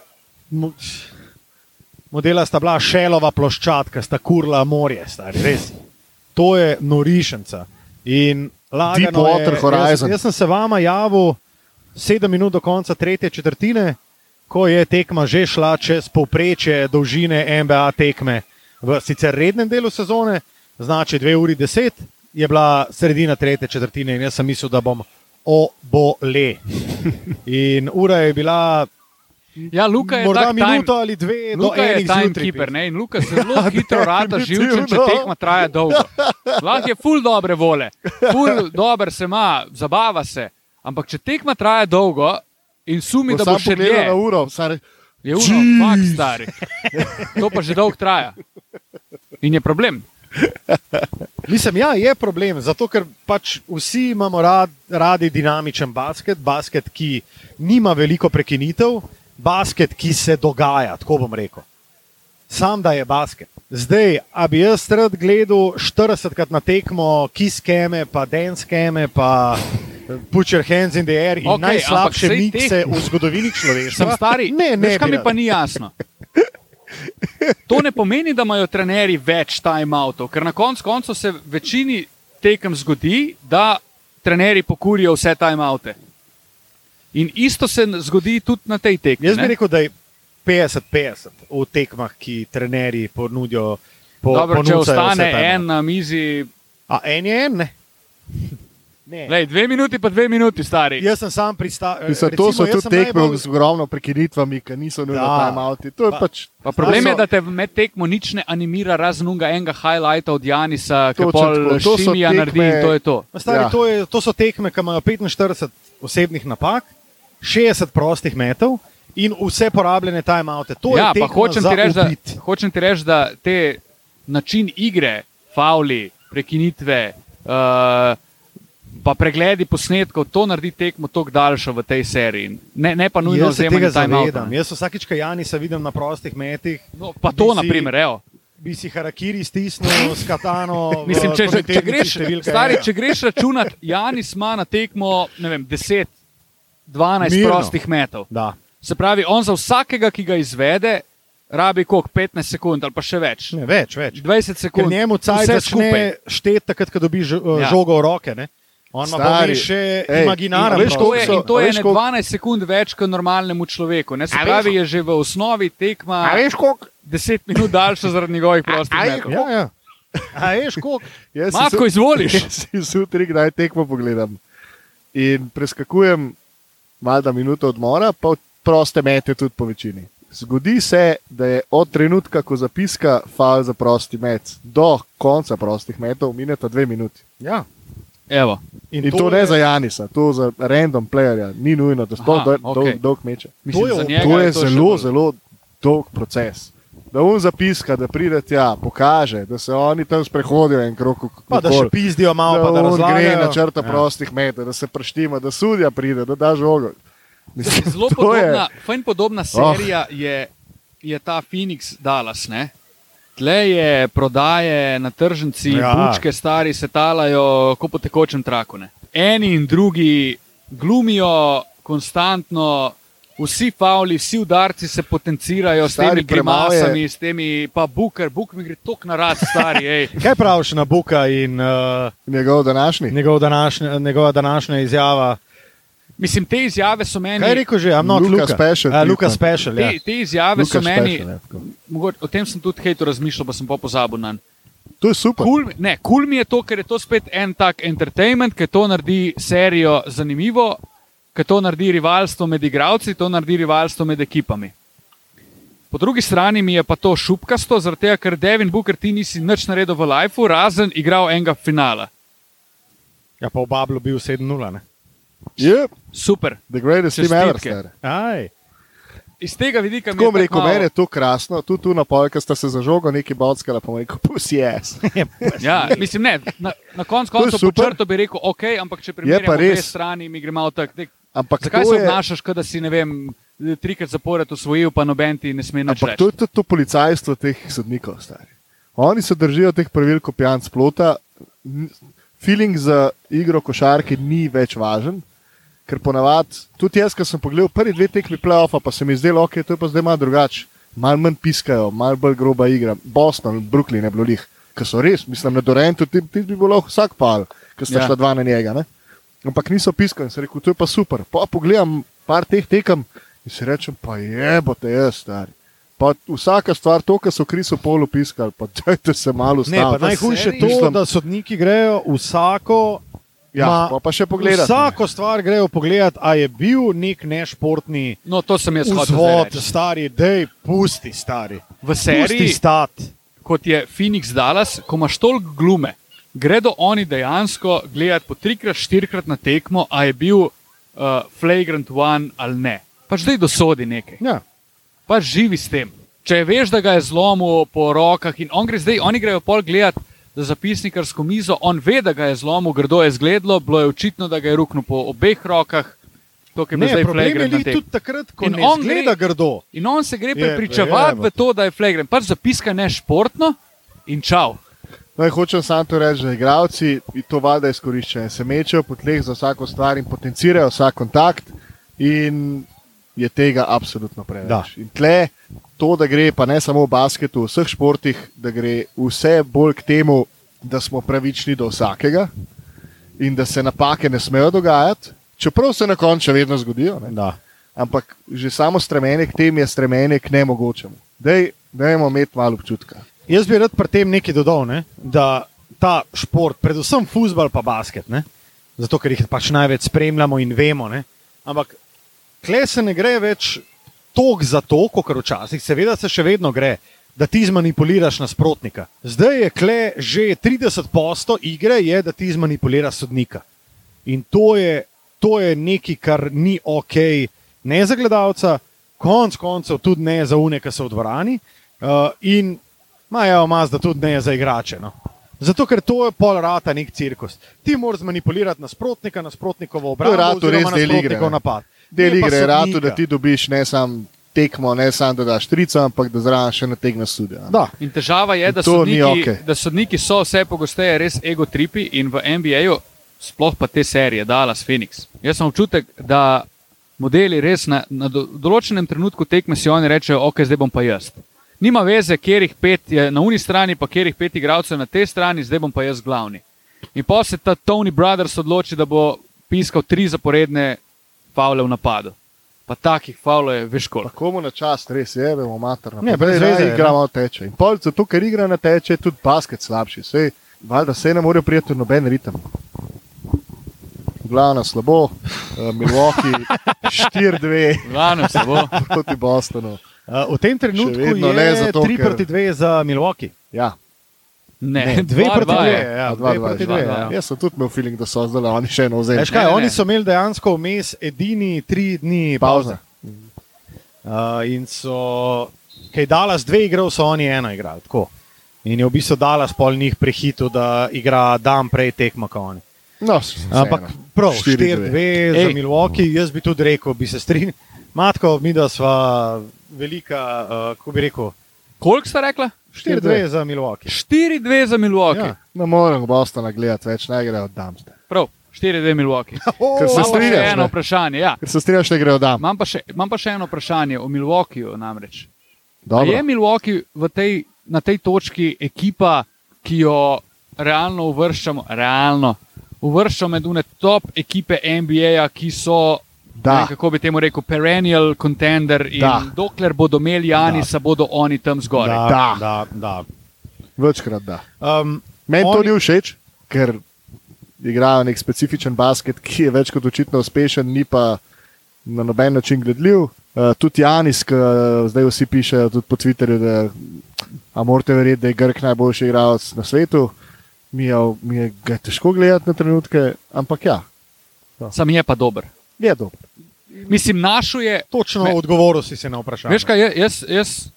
[SPEAKER 1] Mo- Modela sta bila šelova ploščadka, sta kurla morje, stari, res. To je norišenca. In lagano
[SPEAKER 2] Deepwater
[SPEAKER 1] je. Jaz, jaz sem se vama javil sedem minut do konca tretje četrtine, ko je tekma že šla čez povprečje dolžine NBA tekme v sicer rednem delu sezone, znači 2 uri 10, je bila sredina tretje četrtine in jaz sem mislil, da bom obole. In ura je bila
[SPEAKER 3] Ja, Luka je
[SPEAKER 1] morda
[SPEAKER 3] tak time-
[SPEAKER 1] minuto ali dve,
[SPEAKER 3] Luka je timekeeper in Luka zelo hitro rata živčen, če tekma traja dolgo. Lahko je full dobre vole, full dober se ima, zabava se. Ampak če tekma traja dolgo in sumi, da bo še dlje,
[SPEAKER 2] na uro, sar,
[SPEAKER 3] je
[SPEAKER 2] Jeez.
[SPEAKER 3] fakt stari. To pa že dolgo traja. In je problem.
[SPEAKER 1] Mislim, ja, je problem, zato ker pač vsi imamo rad, radi dinamičen basket, basket, ki nima veliko prekinitev, basket, ki se dogaja, tako bom rekel. Sam da je basket. Zdaj, a bi jaz rad gledal 40krat na tekmo, kiskeme, pa denskeme, pa put your hands in the air in okay, najslabše mikse v zgodovini človeštva.
[SPEAKER 3] Sem stari,
[SPEAKER 1] Ne, ne,
[SPEAKER 3] kaj
[SPEAKER 1] bi
[SPEAKER 3] mi pa ni jasno. To ne pomeni, da imajo trenerji več timeoutov, ker na koncu koncev se večini tekem zgodi, da trenerji pokurijo vse timeoute. In isto se zgodi tudi na tej tekmi.
[SPEAKER 1] Jaz bi
[SPEAKER 3] ne.
[SPEAKER 1] rekel, da je 50-50 v tekmah, ki trenerji ponudijo. Po,
[SPEAKER 3] Dobro, če ostane en na mizi,
[SPEAKER 1] A en je en, ne. ne.
[SPEAKER 3] lej, dve minuti, pa dve minuti, stari.
[SPEAKER 1] Jaz sem sam pristal.
[SPEAKER 2] Mislim, to so tudi tekme z ogromno prekinitvami, ki niso nujno timeouti. Je
[SPEAKER 1] Pa-
[SPEAKER 2] pač.
[SPEAKER 3] Pa problem
[SPEAKER 1] To
[SPEAKER 3] je,
[SPEAKER 1] so-
[SPEAKER 3] da te med tekmo nič ne animira, razen unga enega highlighta od Janisa, ki
[SPEAKER 2] Točno
[SPEAKER 3] pol
[SPEAKER 2] so
[SPEAKER 3] šimija
[SPEAKER 2] tekme-
[SPEAKER 3] naredi in to je to.
[SPEAKER 1] Stari,
[SPEAKER 2] ja.
[SPEAKER 1] to, je, to so tekme, ki imajo 45 osebnih napak, 60 prostih metov in vse porabljene timeoute. To
[SPEAKER 3] Ja,
[SPEAKER 1] je
[SPEAKER 3] pa hočem
[SPEAKER 1] za
[SPEAKER 3] ti, reči, da, hočem ti reči, da te način igre, fauli, prekinitve, uh, pa pregledi posnetkov, to naredi tekmo tako daljšo v tej seriji. Ne, ne pa nujno vzemanje
[SPEAKER 1] tega zavedam. Jaz vsakič, ko Janisa vidim na prostih metih,
[SPEAKER 3] No, pa to,
[SPEAKER 1] bi
[SPEAKER 3] na
[SPEAKER 1] si-
[SPEAKER 3] primer, evo.
[SPEAKER 1] bi si harakiri stisnil s katano.
[SPEAKER 3] Mislim, če, če, če, greš, stari, če greš računati, Janis ima na tekmo vem, 10, 12
[SPEAKER 1] Mirno.
[SPEAKER 3] prostih metov.
[SPEAKER 1] Da.
[SPEAKER 3] Se pravi, on za vsakega, ki ga izvede, rabi koliko 15 sekund ali pa še več.
[SPEAKER 1] Ne, več, več.
[SPEAKER 3] 20
[SPEAKER 1] Ker
[SPEAKER 3] sekund.
[SPEAKER 1] njemu caj začne šteti, takrat, ko dobi
[SPEAKER 3] Ja.
[SPEAKER 1] žogo v roke. Ne? On ima pa
[SPEAKER 2] Stari,
[SPEAKER 1] vmes še
[SPEAKER 2] in veš,
[SPEAKER 3] To je,
[SPEAKER 2] so-
[SPEAKER 3] to je
[SPEAKER 2] koliko-
[SPEAKER 3] 12 sekund več kot normalnemu človeku. Ne? Se pravi, je že v osnovi tekma
[SPEAKER 2] veš, koliko?
[SPEAKER 3] 10 minut daljša zaradi njegovih prostih metov.
[SPEAKER 1] Ja, ja. A veš, koliko?
[SPEAKER 3] Matko, izvoliš.
[SPEAKER 2] Jaz si zjutraj kdaj tekmo pogledam. In preskakujem malo minuto odmora, pa proste mete tudi po večini. Zgodi se, da je od trenutka, ko zapiska faul za prosti met, do konca prostih metov mineta dve minuti.
[SPEAKER 1] Ja.
[SPEAKER 3] Evo.
[SPEAKER 2] In, In to, to ne
[SPEAKER 1] je-
[SPEAKER 2] za Janisa, to za random playerja, ni nujno, da sploh
[SPEAKER 3] Aha,
[SPEAKER 2] dolg, meče.
[SPEAKER 3] Mislim,
[SPEAKER 1] je-
[SPEAKER 3] za njega
[SPEAKER 2] To je
[SPEAKER 3] to še
[SPEAKER 2] zelo, zelo dolg proces. Da on zapiska, da pride tja, pokaže, da se oni tam sprehodijo en krok.
[SPEAKER 1] Pa da še pizdijo malo, pa da
[SPEAKER 2] on gre na črta
[SPEAKER 1] Ja.
[SPEAKER 2] prostih metov, da se preštima, da sudja pride, da da žogo. Mislim,
[SPEAKER 3] Zelo
[SPEAKER 2] to
[SPEAKER 3] podobna,
[SPEAKER 2] je-
[SPEAKER 3] fajn podobna serija oh. je, je ta Phoenix Dallas. Ne? Tle je prodaje na tržnici. Ja. bučke stari se talajo, kot po tekočem traku. Ne? Eni in drugi glumijo konstantno, vsi fauli, vsi udarci se potencirajo s
[SPEAKER 2] Stari,
[SPEAKER 3] temi
[SPEAKER 2] premalo je-
[SPEAKER 3] grimasami, s temi pa buker, buk mi gre tok na rad, stari. ej.
[SPEAKER 1] Kaj praviš na Buka in uh,
[SPEAKER 2] Njegov današnji.
[SPEAKER 1] njegov današnja, njegova današnja izjava?
[SPEAKER 3] Mislim, te izjave so meni.
[SPEAKER 1] Kaj je rekel že? I'm not
[SPEAKER 2] Luka. Special
[SPEAKER 1] A, Luka. Special, ja.
[SPEAKER 3] Te, te izjave
[SPEAKER 2] Luka
[SPEAKER 3] so meni,
[SPEAKER 2] Special, ja, tako.
[SPEAKER 3] mogoče, o tem sem tudi hejto razmišljal, pa sem pa pozabil na njega.
[SPEAKER 2] To je super.
[SPEAKER 3] Cool, mi- ne, kul cool mi je to, ker je to spet en tak entertainment, ki to naredi serijo zanimivo, ki to naredi rivalstvo med igravci, to naredi rivalstvo med ekipami. Po drugi strani mi je pa to šupkasto, zaradi tega, ker Devin Booker ti nisi nič naredil v lifeu, razen igral enega finala.
[SPEAKER 1] ja, pa v Bablu bil 7-0. ne?
[SPEAKER 2] Yep,
[SPEAKER 3] Super.
[SPEAKER 2] the greatest team ever.
[SPEAKER 3] Čestitke.
[SPEAKER 2] stari.
[SPEAKER 1] Aj.
[SPEAKER 3] Iz tega vidika mi
[SPEAKER 2] Tako
[SPEAKER 3] je
[SPEAKER 2] bom rekel,
[SPEAKER 3] tako
[SPEAKER 2] meni je to krasno, tudi tu na polka sta se za žogo neki bockala, pa bom rekel, pusi jaz.
[SPEAKER 3] Ja, mislim, ne, na, na koncu
[SPEAKER 2] je
[SPEAKER 3] koncev po črto bi rekel, ok, ampak če primerjamo obe
[SPEAKER 2] res.
[SPEAKER 3] strani, mi gremo tako.
[SPEAKER 2] Ampak
[SPEAKER 3] Zakaj se
[SPEAKER 2] je-
[SPEAKER 3] obnašaš, kot da si ne vem, trikrat zapored usvojil, pa noben ti ne sme nič
[SPEAKER 2] Ampak
[SPEAKER 3] reči?
[SPEAKER 2] to je tudi to policajstvo teh sodnikov, stari. Oni se držijo teh pravil, ko pijan splota. Feeling za igro košarke ni več važen, ker ponavadi, tudi jaz, ki sem pogledal prvi dve tekmi playoffa, pa se mi zdelo, ok, to je pa zdaj malo drugače. Mal manj piskajo, mal bolj groba igra. Boston, Brooklyn je bilo njih, ki so res, mislim, na Dorentu, ti, ti bi bilo vsak pal, ki sta
[SPEAKER 3] ja.
[SPEAKER 2] šla dva na njega. Ne? Ampak niso piskali in se rekel, to je pa super. Pa pogledam par teh tekem in si rečem, pa je, bo te jaz, stari. Pa vsaka stvar, to, kar so Krisu polu piskali, pa dajte se malo
[SPEAKER 1] Ne, pa
[SPEAKER 2] ustaviti.
[SPEAKER 1] najhujše je to,
[SPEAKER 2] Mislim-
[SPEAKER 1] da sodniki grejo vsako
[SPEAKER 2] Ja, pa, pa še pogledati.
[SPEAKER 1] Vsako stvar grejo pogledat, a je bil nek nešportni
[SPEAKER 3] No, to sem jaz hotel reči.
[SPEAKER 1] stari, dej, pusti, stari.
[SPEAKER 3] V seriji,
[SPEAKER 1] Pusti stat.
[SPEAKER 3] kot je Phoenix Dallas, ko imaš toliko glume, gredo oni dejansko gledati po trikrat, štirikrat na tekmo, a je bil uh, flagrant one ali ne. Pač zdaj dosodi nekaj.
[SPEAKER 1] Ja.
[SPEAKER 3] pač živi s tem. Če veš, da ga je zlomil po rokah in on gre zdaj, oni grejo pol gledati za zapisnikarsko mizo, on ve, da ga je zlomil, grdo je zgledalo, bilo je očitno, da ga je ruknil po obeh rokah. To, je bil
[SPEAKER 1] Ne, problem je
[SPEAKER 3] tekmi.
[SPEAKER 1] tudi takrat, ko
[SPEAKER 3] In
[SPEAKER 1] ne
[SPEAKER 3] on
[SPEAKER 1] zgleda
[SPEAKER 3] gre-
[SPEAKER 1] grdo.
[SPEAKER 3] In on se gre
[SPEAKER 1] Je,
[SPEAKER 3] prepričevati
[SPEAKER 1] je,
[SPEAKER 3] v to, da je flagrant. Pač zapiska ne športno in čau.
[SPEAKER 2] No, in hočem samo to reči, da igravci to valjda izkoriščajo. Se mečejo po tleh za vsako stvar in potencirajo vsak kontakt, in je tega absolutno
[SPEAKER 1] Da.
[SPEAKER 2] preveč. In tle, to, da gre pa ne samo v basketu, v vseh športih, da gre vse bolj k temu, da smo pravični do vsakega in da se napake ne smejo dogajati, čeprav se na koncu vedno zgodijo.
[SPEAKER 1] Da.
[SPEAKER 2] Ampak že samo stremenje k tem je stremenje k nemogočemu. Dej, dajmo imeti malo občutka.
[SPEAKER 1] Jaz bi rad pri tem nekaj dodal, ne? da ta šport, predvsem futbol pa basket, ne? zato ker jih pač največ spremljamo in vemo. Ne? Ampak kle se ne gre več tok za to, kot včasih, seveda se še vedno gre. Da ti zmanipuliraš nasprotnika. Zdaj je kle že 30% igre, je, da ti zmanipuliraš sodnika. In to je, to je nekaj, kar ni ok, ne za gledalca, konc koncev tudi ne za une, ki so v dvorani. Uh, in imajo mas, da tudi ne za igrače. No. Zato, ker to je pol rata nek cirkus. Ti moraš manipulirati nasprotnika, nasprotnikovo
[SPEAKER 2] To je
[SPEAKER 1] obrambo,
[SPEAKER 2] ratu res del igre,
[SPEAKER 1] napad.
[SPEAKER 2] Del
[SPEAKER 1] Ne
[SPEAKER 2] igre je
[SPEAKER 1] sodnika.
[SPEAKER 2] da ti dobiš ne samo tekmo, ne samo da daš trico, ampak da zraven še nategneš.
[SPEAKER 1] Da.
[SPEAKER 3] In težava je, da sodniki,
[SPEAKER 2] okej.
[SPEAKER 3] da sodniki so vse pogosteje res egotripi in v NBA-ju, sploh pa te serije, Dallas, Phoenix. Jaz sem občutek, da modeli res na, na do, določenem trenutku tekme si oni rečejo, ok, zdaj bom pa jaz. Nima veze, kjer jih pet je na uni strani, pa kjer jih pet igralcev na tej strani, zdaj bom pa jaz glavni. In pa se ta Tony Brothers odloči, da bo piskal tri zaporedne faule v napadu. Pa takih faulov je veš koliko.
[SPEAKER 2] Tako mu na čas, res je, vemo, materno.
[SPEAKER 1] Ne, brez veze je,
[SPEAKER 2] igramo teče. In pol zato, ker igra na teče, je tudi basket slabši. Sej, valjda se ne morejo prijeti v noben ritem. Glavno slabo, uh, Milwaukee 4-2
[SPEAKER 3] Glavno se bo.
[SPEAKER 2] proti Bostonu.
[SPEAKER 1] Uh, v tem trenutku
[SPEAKER 2] vedno
[SPEAKER 1] je
[SPEAKER 2] ne, zato,
[SPEAKER 1] 3
[SPEAKER 2] ker-
[SPEAKER 1] proti 2 za Milwaukee.
[SPEAKER 2] Ja,
[SPEAKER 3] Ne,
[SPEAKER 1] Ne, dve proti dve, ja,
[SPEAKER 2] dva,
[SPEAKER 1] dve
[SPEAKER 2] dva,
[SPEAKER 1] proti
[SPEAKER 2] dva,
[SPEAKER 1] dve.
[SPEAKER 3] dva.
[SPEAKER 1] ja.
[SPEAKER 2] jaz sem tudi imel feeling, da so zdaj oni še eno
[SPEAKER 1] Veš
[SPEAKER 2] vzeli.
[SPEAKER 1] kaj,
[SPEAKER 3] Ne,
[SPEAKER 1] oni
[SPEAKER 3] ne.
[SPEAKER 1] so imeli dejansko vmes edini tri dni pauze.
[SPEAKER 2] Pauza.
[SPEAKER 1] Uh, in so, kaj Dallas dve igral, so oni eno igrali. Tako. In je v bistvu Dallas pol njih prehitil, da igra dan prej tekmo kot oni.
[SPEAKER 2] No.
[SPEAKER 1] Ampak prav,
[SPEAKER 2] 4:2.
[SPEAKER 1] 4-2 za. Milwaukee, jaz bi tudi rekel, bi se strinjal. Matko, mi da sva velika, uh, kako bi rekel,
[SPEAKER 3] Koliko sta rekla?
[SPEAKER 1] 4-2 za Milwaukee.
[SPEAKER 3] 4-2 za Milwaukee.
[SPEAKER 1] Ja.
[SPEAKER 2] Ne morem Bostona gledati več, ne gre od Damste.
[SPEAKER 3] Prav, 4-2 Milwaukee.
[SPEAKER 2] Ker se
[SPEAKER 3] Imam pa še eno
[SPEAKER 2] ne?
[SPEAKER 3] vprašanje. Ja.
[SPEAKER 2] Ker se strinjaš, ne gre od Dam.
[SPEAKER 3] Imam, pa še, imam pa še eno vprašanje o Milwaukeeju. Namreč. Je Milwaukee v tej, na tej točki ekipa, ki jo realno uvrščamo, realno uvrščamo med une top ekipe NBA, ki so.
[SPEAKER 2] Da.
[SPEAKER 3] Ne, kako bi temu rekel, perennial contender. In
[SPEAKER 2] Da.
[SPEAKER 3] dokler bodo imeli Janisa, bodo oni tam zgoraj.
[SPEAKER 1] Da,
[SPEAKER 2] Da.
[SPEAKER 1] da, da.
[SPEAKER 2] Večkrat da.
[SPEAKER 1] Um,
[SPEAKER 2] Meni to
[SPEAKER 1] Oni-
[SPEAKER 2] ni všeč, ker igrajo nek specifičen basket, ki je več kot očitno uspešen, ni pa na noben način gledljiv. Uh, tudi Janis, ki zdaj vsi pišejo tudi po Twitterju, da morate verjeti, da je Grk najboljši igralec na svetu. Mi je, mi je težko gledati na trenutke, ampak ja,
[SPEAKER 3] Sam je pa dober.
[SPEAKER 2] Je dober.
[SPEAKER 3] Mislim, našo je.
[SPEAKER 1] točno
[SPEAKER 3] Me-
[SPEAKER 1] odgovoril si se na vprašanje.
[SPEAKER 3] Veš kaj, jaz, jaz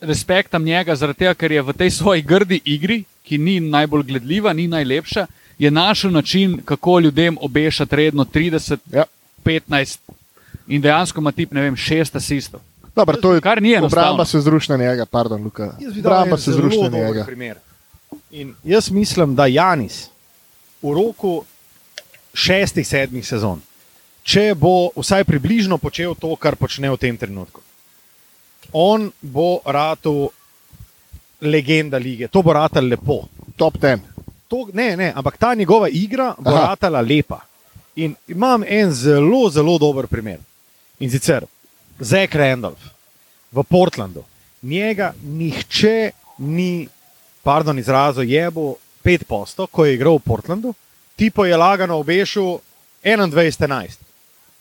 [SPEAKER 3] respektam njega, zaradi tega, ker je v tej svoji grdi igri, ki ni najbolj gledljiva, ni najlepša, je našel način, kako ljudem obešati redno 30,
[SPEAKER 2] Ja.
[SPEAKER 3] 15 in dejansko ima tip, ne vem, 6 asistov.
[SPEAKER 2] Dobro, to je
[SPEAKER 3] Kar ni enostavno.
[SPEAKER 2] Obramba se zruši na njega, pardon, Luka. Obramba
[SPEAKER 1] en
[SPEAKER 2] se zruši na njega.
[SPEAKER 1] primer. In jaz mislim, da Janis v roku šestih, sedmih sezon, če bo vsaj približno počel to, kar počne v tem trenutku, on bo ratu legenda lige, to bo ratal lepo.
[SPEAKER 2] Top 10.
[SPEAKER 1] To, ne, ne, ampak ta njegova igra bo
[SPEAKER 2] Aha.
[SPEAKER 1] ratala lepa. In imam en zelo, zelo dober primer. In sicer Zek Randolph v Portlandu. Njega nihče ni, pardon, izrazil, je bo pet posto, ko je igral v Portlandu, tipo je lagano obešil 21-11.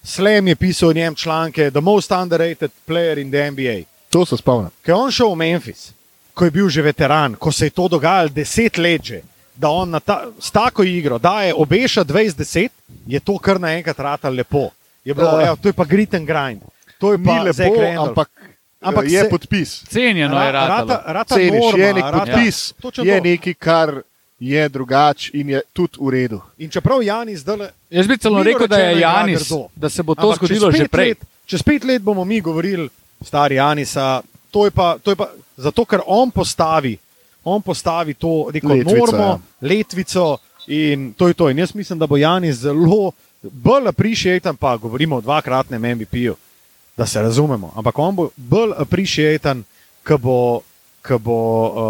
[SPEAKER 1] Slam je pisal o njem članke, The Most Underrated Player in the NBA.
[SPEAKER 2] To se spomnim.
[SPEAKER 1] Ko je on šel v Memphis, ko je bil že veteran, ko se je to dogajalo deset let, že, da on na ta, s tako igro daje obeša 20-10, je to kar naenkrat rata lepo. Je bilo,
[SPEAKER 2] Ja.
[SPEAKER 1] evo, to je pa grit and grind. To je pa
[SPEAKER 2] lepo,
[SPEAKER 1] Randolph.
[SPEAKER 2] ampak,
[SPEAKER 1] Ampak
[SPEAKER 2] ampak je
[SPEAKER 1] se-
[SPEAKER 2] podpis.
[SPEAKER 3] Cenjeno je
[SPEAKER 1] Ra-
[SPEAKER 3] ratalo.
[SPEAKER 1] rata, rata
[SPEAKER 2] Ceniš,
[SPEAKER 1] norma,
[SPEAKER 2] je nek
[SPEAKER 1] rata-
[SPEAKER 2] podpis,
[SPEAKER 1] Točno
[SPEAKER 2] je nekaj, kar je drugače in je tudi v redu.
[SPEAKER 1] In čeprav Janis zdaj
[SPEAKER 3] Jaz bi celo rekel, da je Janis,
[SPEAKER 1] grdo.
[SPEAKER 3] da se bo to
[SPEAKER 1] Ampak
[SPEAKER 3] zgodilo že prej.
[SPEAKER 1] Let, čez pet let bomo mi govorili, stari Janisa, to je pa, to je pa zato, ker on postavi, on postavi to neko
[SPEAKER 2] Letvico,
[SPEAKER 1] normo,
[SPEAKER 2] ja.
[SPEAKER 1] letvico in to je to. In jaz mislim, da bo Janis zelo bolj appreciaten, pa govorimo o dvakratnem MVP-ju, da se razumemo. Ampak on bo bolj appreciaten, ko bo, ko bo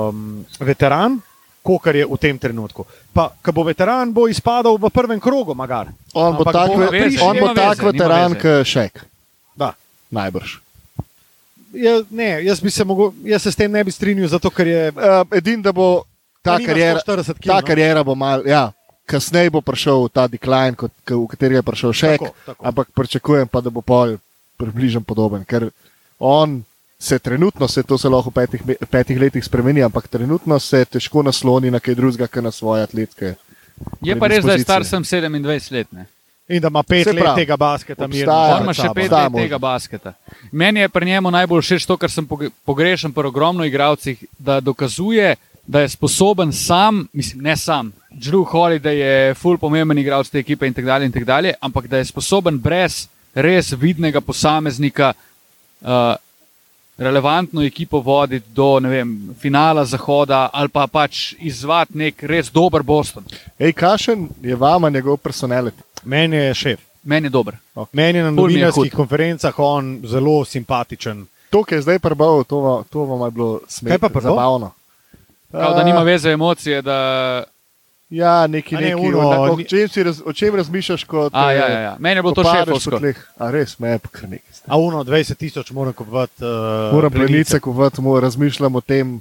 [SPEAKER 1] um, veteran. Kar je v tem trenutku. Pa, ko bo veteran, bo izpadal v prvem krogu, magar.
[SPEAKER 2] On bo
[SPEAKER 1] Ampak
[SPEAKER 2] tak,
[SPEAKER 1] bo
[SPEAKER 2] ve-
[SPEAKER 3] veze,
[SPEAKER 2] on bo tak
[SPEAKER 3] veze,
[SPEAKER 2] veteran, kot Šek.
[SPEAKER 1] Da.
[SPEAKER 2] Najbrž.
[SPEAKER 1] Ja, ne, jaz, se mogel, jaz se s tem ne bi strinjal, zato ker je
[SPEAKER 2] Uh, Edin, da bo ta
[SPEAKER 1] nima
[SPEAKER 2] karijera,
[SPEAKER 1] 140 kil,
[SPEAKER 2] ta
[SPEAKER 1] no.
[SPEAKER 2] karijera bo mal, ja, kasneje bo prišel ta decline, kot, v kateri je prišel
[SPEAKER 1] tako.
[SPEAKER 2] ampak pričakujem pa, da bo pol približno podoben, ker on se trenutno, se to se lahko v petih, petih letih spremeni, ampak trenutno se težko nasloni na kaj drugega, kot na svoje atletke.
[SPEAKER 3] Je pa res, da je star
[SPEAKER 2] predispozicije.
[SPEAKER 3] sem 27 let. Ne?
[SPEAKER 1] in da ima pet
[SPEAKER 2] Se
[SPEAKER 1] let tega basketa, mirno
[SPEAKER 2] obstaja-
[SPEAKER 1] pred
[SPEAKER 3] On ima še pet
[SPEAKER 2] Da,
[SPEAKER 3] let tega basketa. Meni je pri njemu najbolj všeč to, kar sem pogrešam pri ogromno igralcih, da dokazuje, da je sposoben sam, mislim, ne sam. Drew Holiday je full pomemben igralec te ekipe in tako dalje, in tako dalje, ampak da je sposoben brez res vidnega posameznika uh, relevantno ekipo voditi do ne vem, finala Zahoda ali pa pač izvati nek res dober Boston.
[SPEAKER 2] Ej, kašen je vama njegov personality?
[SPEAKER 1] Meni je šef.
[SPEAKER 3] Meni je dober.
[SPEAKER 1] Meni je na
[SPEAKER 3] je
[SPEAKER 1] novinarskih
[SPEAKER 3] hud.
[SPEAKER 1] konferencah on zelo simpatičen.
[SPEAKER 2] To, kar je zdaj prebral, to, to vam je bilo
[SPEAKER 1] Kaj
[SPEAKER 2] smešno.
[SPEAKER 1] pa prebal?
[SPEAKER 2] Zabavno.
[SPEAKER 3] Kao, da nima veze emocije, da
[SPEAKER 2] Ja, neki,
[SPEAKER 1] A ne,
[SPEAKER 2] neki,
[SPEAKER 1] uno,
[SPEAKER 2] o, o, čem si raz, o čem razmišljaš, kot
[SPEAKER 3] A,
[SPEAKER 2] eh,
[SPEAKER 3] ja, ja, ja. Meni je bilo
[SPEAKER 2] ko
[SPEAKER 3] to
[SPEAKER 2] padeš
[SPEAKER 3] šefovsko.
[SPEAKER 2] po tleh? A res, me je kar nekaj.
[SPEAKER 1] A uno 20 tisoč moram kupovati. Uh,
[SPEAKER 2] Moram plenice kupovati, mo- razmišljam o tem,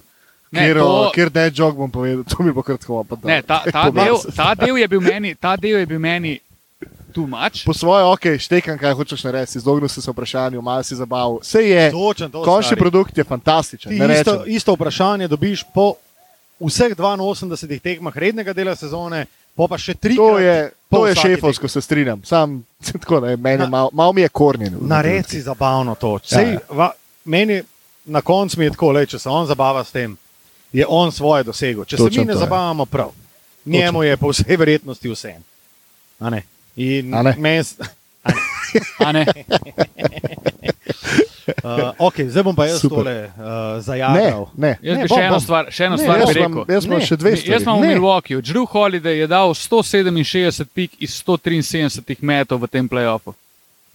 [SPEAKER 3] Ne,
[SPEAKER 2] kjer,
[SPEAKER 3] to-
[SPEAKER 2] kjer dead jog bom povedal, to mi bo kar tako. pa da-
[SPEAKER 3] Ne, ta, ta, del, ta, del je bil meni, ta del je bil meni too much.
[SPEAKER 2] Po svoje, ok, štekam, kaj hočeš narediti, izognil si se vprašanju, malo si zabaval. Vse je,
[SPEAKER 1] Točen, to,
[SPEAKER 2] končni
[SPEAKER 1] stari.
[SPEAKER 2] produkt je fantastičen.
[SPEAKER 1] Isto, isto vprašanje dobiš po vseh 82 tekmah rednega dela sezone, pa pa še tri.
[SPEAKER 2] To je, to je šefovsko, se strinjam. Sam, tako, ne, meni
[SPEAKER 1] Na-
[SPEAKER 2] je malo mal mi je kornjen.
[SPEAKER 1] Nared si zabavno to. Sej,
[SPEAKER 2] Ja, ja.
[SPEAKER 1] va, meni na koncu mi je tako, le, če se on zabava s tem, je on svoje dosegel. Če se
[SPEAKER 2] Točno
[SPEAKER 1] mi ne zabavamo prav, njemu je po vsej verjetnosti vse. A ne? In
[SPEAKER 2] A ne?
[SPEAKER 1] meni
[SPEAKER 3] a ne?
[SPEAKER 1] Uh, okay, zdaj bom pa jaz
[SPEAKER 2] Super.
[SPEAKER 1] tole uh,
[SPEAKER 2] Ne,
[SPEAKER 1] zajadral.
[SPEAKER 2] ne.
[SPEAKER 3] Jaz
[SPEAKER 1] Ne,
[SPEAKER 3] bi
[SPEAKER 1] bom,
[SPEAKER 3] še eno
[SPEAKER 1] bom.
[SPEAKER 3] stvar, še eno
[SPEAKER 1] Ne,
[SPEAKER 3] stvar
[SPEAKER 2] Jaz
[SPEAKER 3] bi rekel.
[SPEAKER 2] jaz imam
[SPEAKER 1] Ne,
[SPEAKER 2] še dve stvari.
[SPEAKER 3] Jaz imam v
[SPEAKER 1] Ne.
[SPEAKER 3] Milwaukeeju. Drew Holiday je dal 167 pik iz 173 metov v tem playoffu.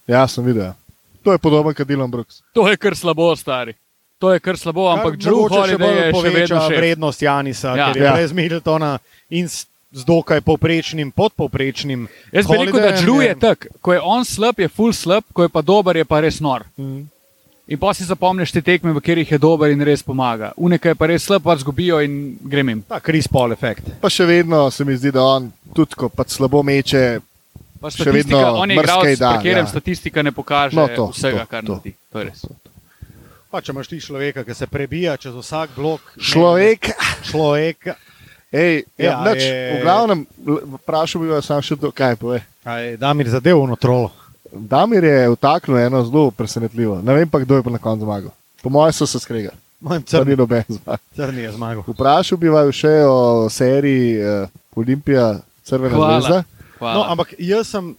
[SPEAKER 2] Ja, sem videl. To je podoben kot Dylan Brooks.
[SPEAKER 3] To je kar slabo, stari. To je kar slabo, ampak
[SPEAKER 1] Kar
[SPEAKER 3] Drew Holiday je še vedno še.
[SPEAKER 1] vrednost Janisa,
[SPEAKER 3] Ja.
[SPEAKER 1] ker je
[SPEAKER 2] Ja.
[SPEAKER 1] brez Middletona in z dokaj povprečnim, podpovprečnim.
[SPEAKER 3] Jaz bi rekel, da Drew je tak, ko je on slab, je full slab, ko je pa dober, je pa res nor.
[SPEAKER 2] Mm.
[SPEAKER 3] In pa si zapomniš te tekme, v katerih je dober in res pomaga. Unekaj pa res slab, pa zgubijo in grem jim.
[SPEAKER 1] Ta Chris Paul efekt.
[SPEAKER 2] Pa še vedno se mi zdi, da on tudi ko pač slabo meče.
[SPEAKER 3] Pa
[SPEAKER 2] Še
[SPEAKER 3] statistika,
[SPEAKER 2] vedno
[SPEAKER 3] on je igralec,
[SPEAKER 2] da,
[SPEAKER 3] pri katerem
[SPEAKER 2] ja.
[SPEAKER 3] statistika ne pokaže
[SPEAKER 2] No, to,
[SPEAKER 3] vsega,
[SPEAKER 2] to,
[SPEAKER 3] kar
[SPEAKER 2] to.
[SPEAKER 3] naredi. To je res.
[SPEAKER 1] Pa če imaš ti človeka, ki se prebija čez vsak blok. ne,
[SPEAKER 2] Človek.
[SPEAKER 1] Človek.
[SPEAKER 2] Ej, ja,
[SPEAKER 1] Ja,
[SPEAKER 2] nič,
[SPEAKER 1] je-
[SPEAKER 2] v glavnem, vprašal bi vas sam še to, kaj pove.
[SPEAKER 1] Kaj, da mi zadev v trolo.
[SPEAKER 2] Damir je vtaknil eno zelo presenetljivo. Ne vem pa, kdo je pa na koncu zmagal. Po mojem so se skregali.
[SPEAKER 1] Mojem crni,
[SPEAKER 2] noben zmag.
[SPEAKER 1] crni je zmagal.
[SPEAKER 2] Vprašal bi vas še o seriji uh, Olimpija Crvena
[SPEAKER 3] Hvala.
[SPEAKER 2] zvezda.
[SPEAKER 3] Hvala.
[SPEAKER 1] No, ampak jaz sem,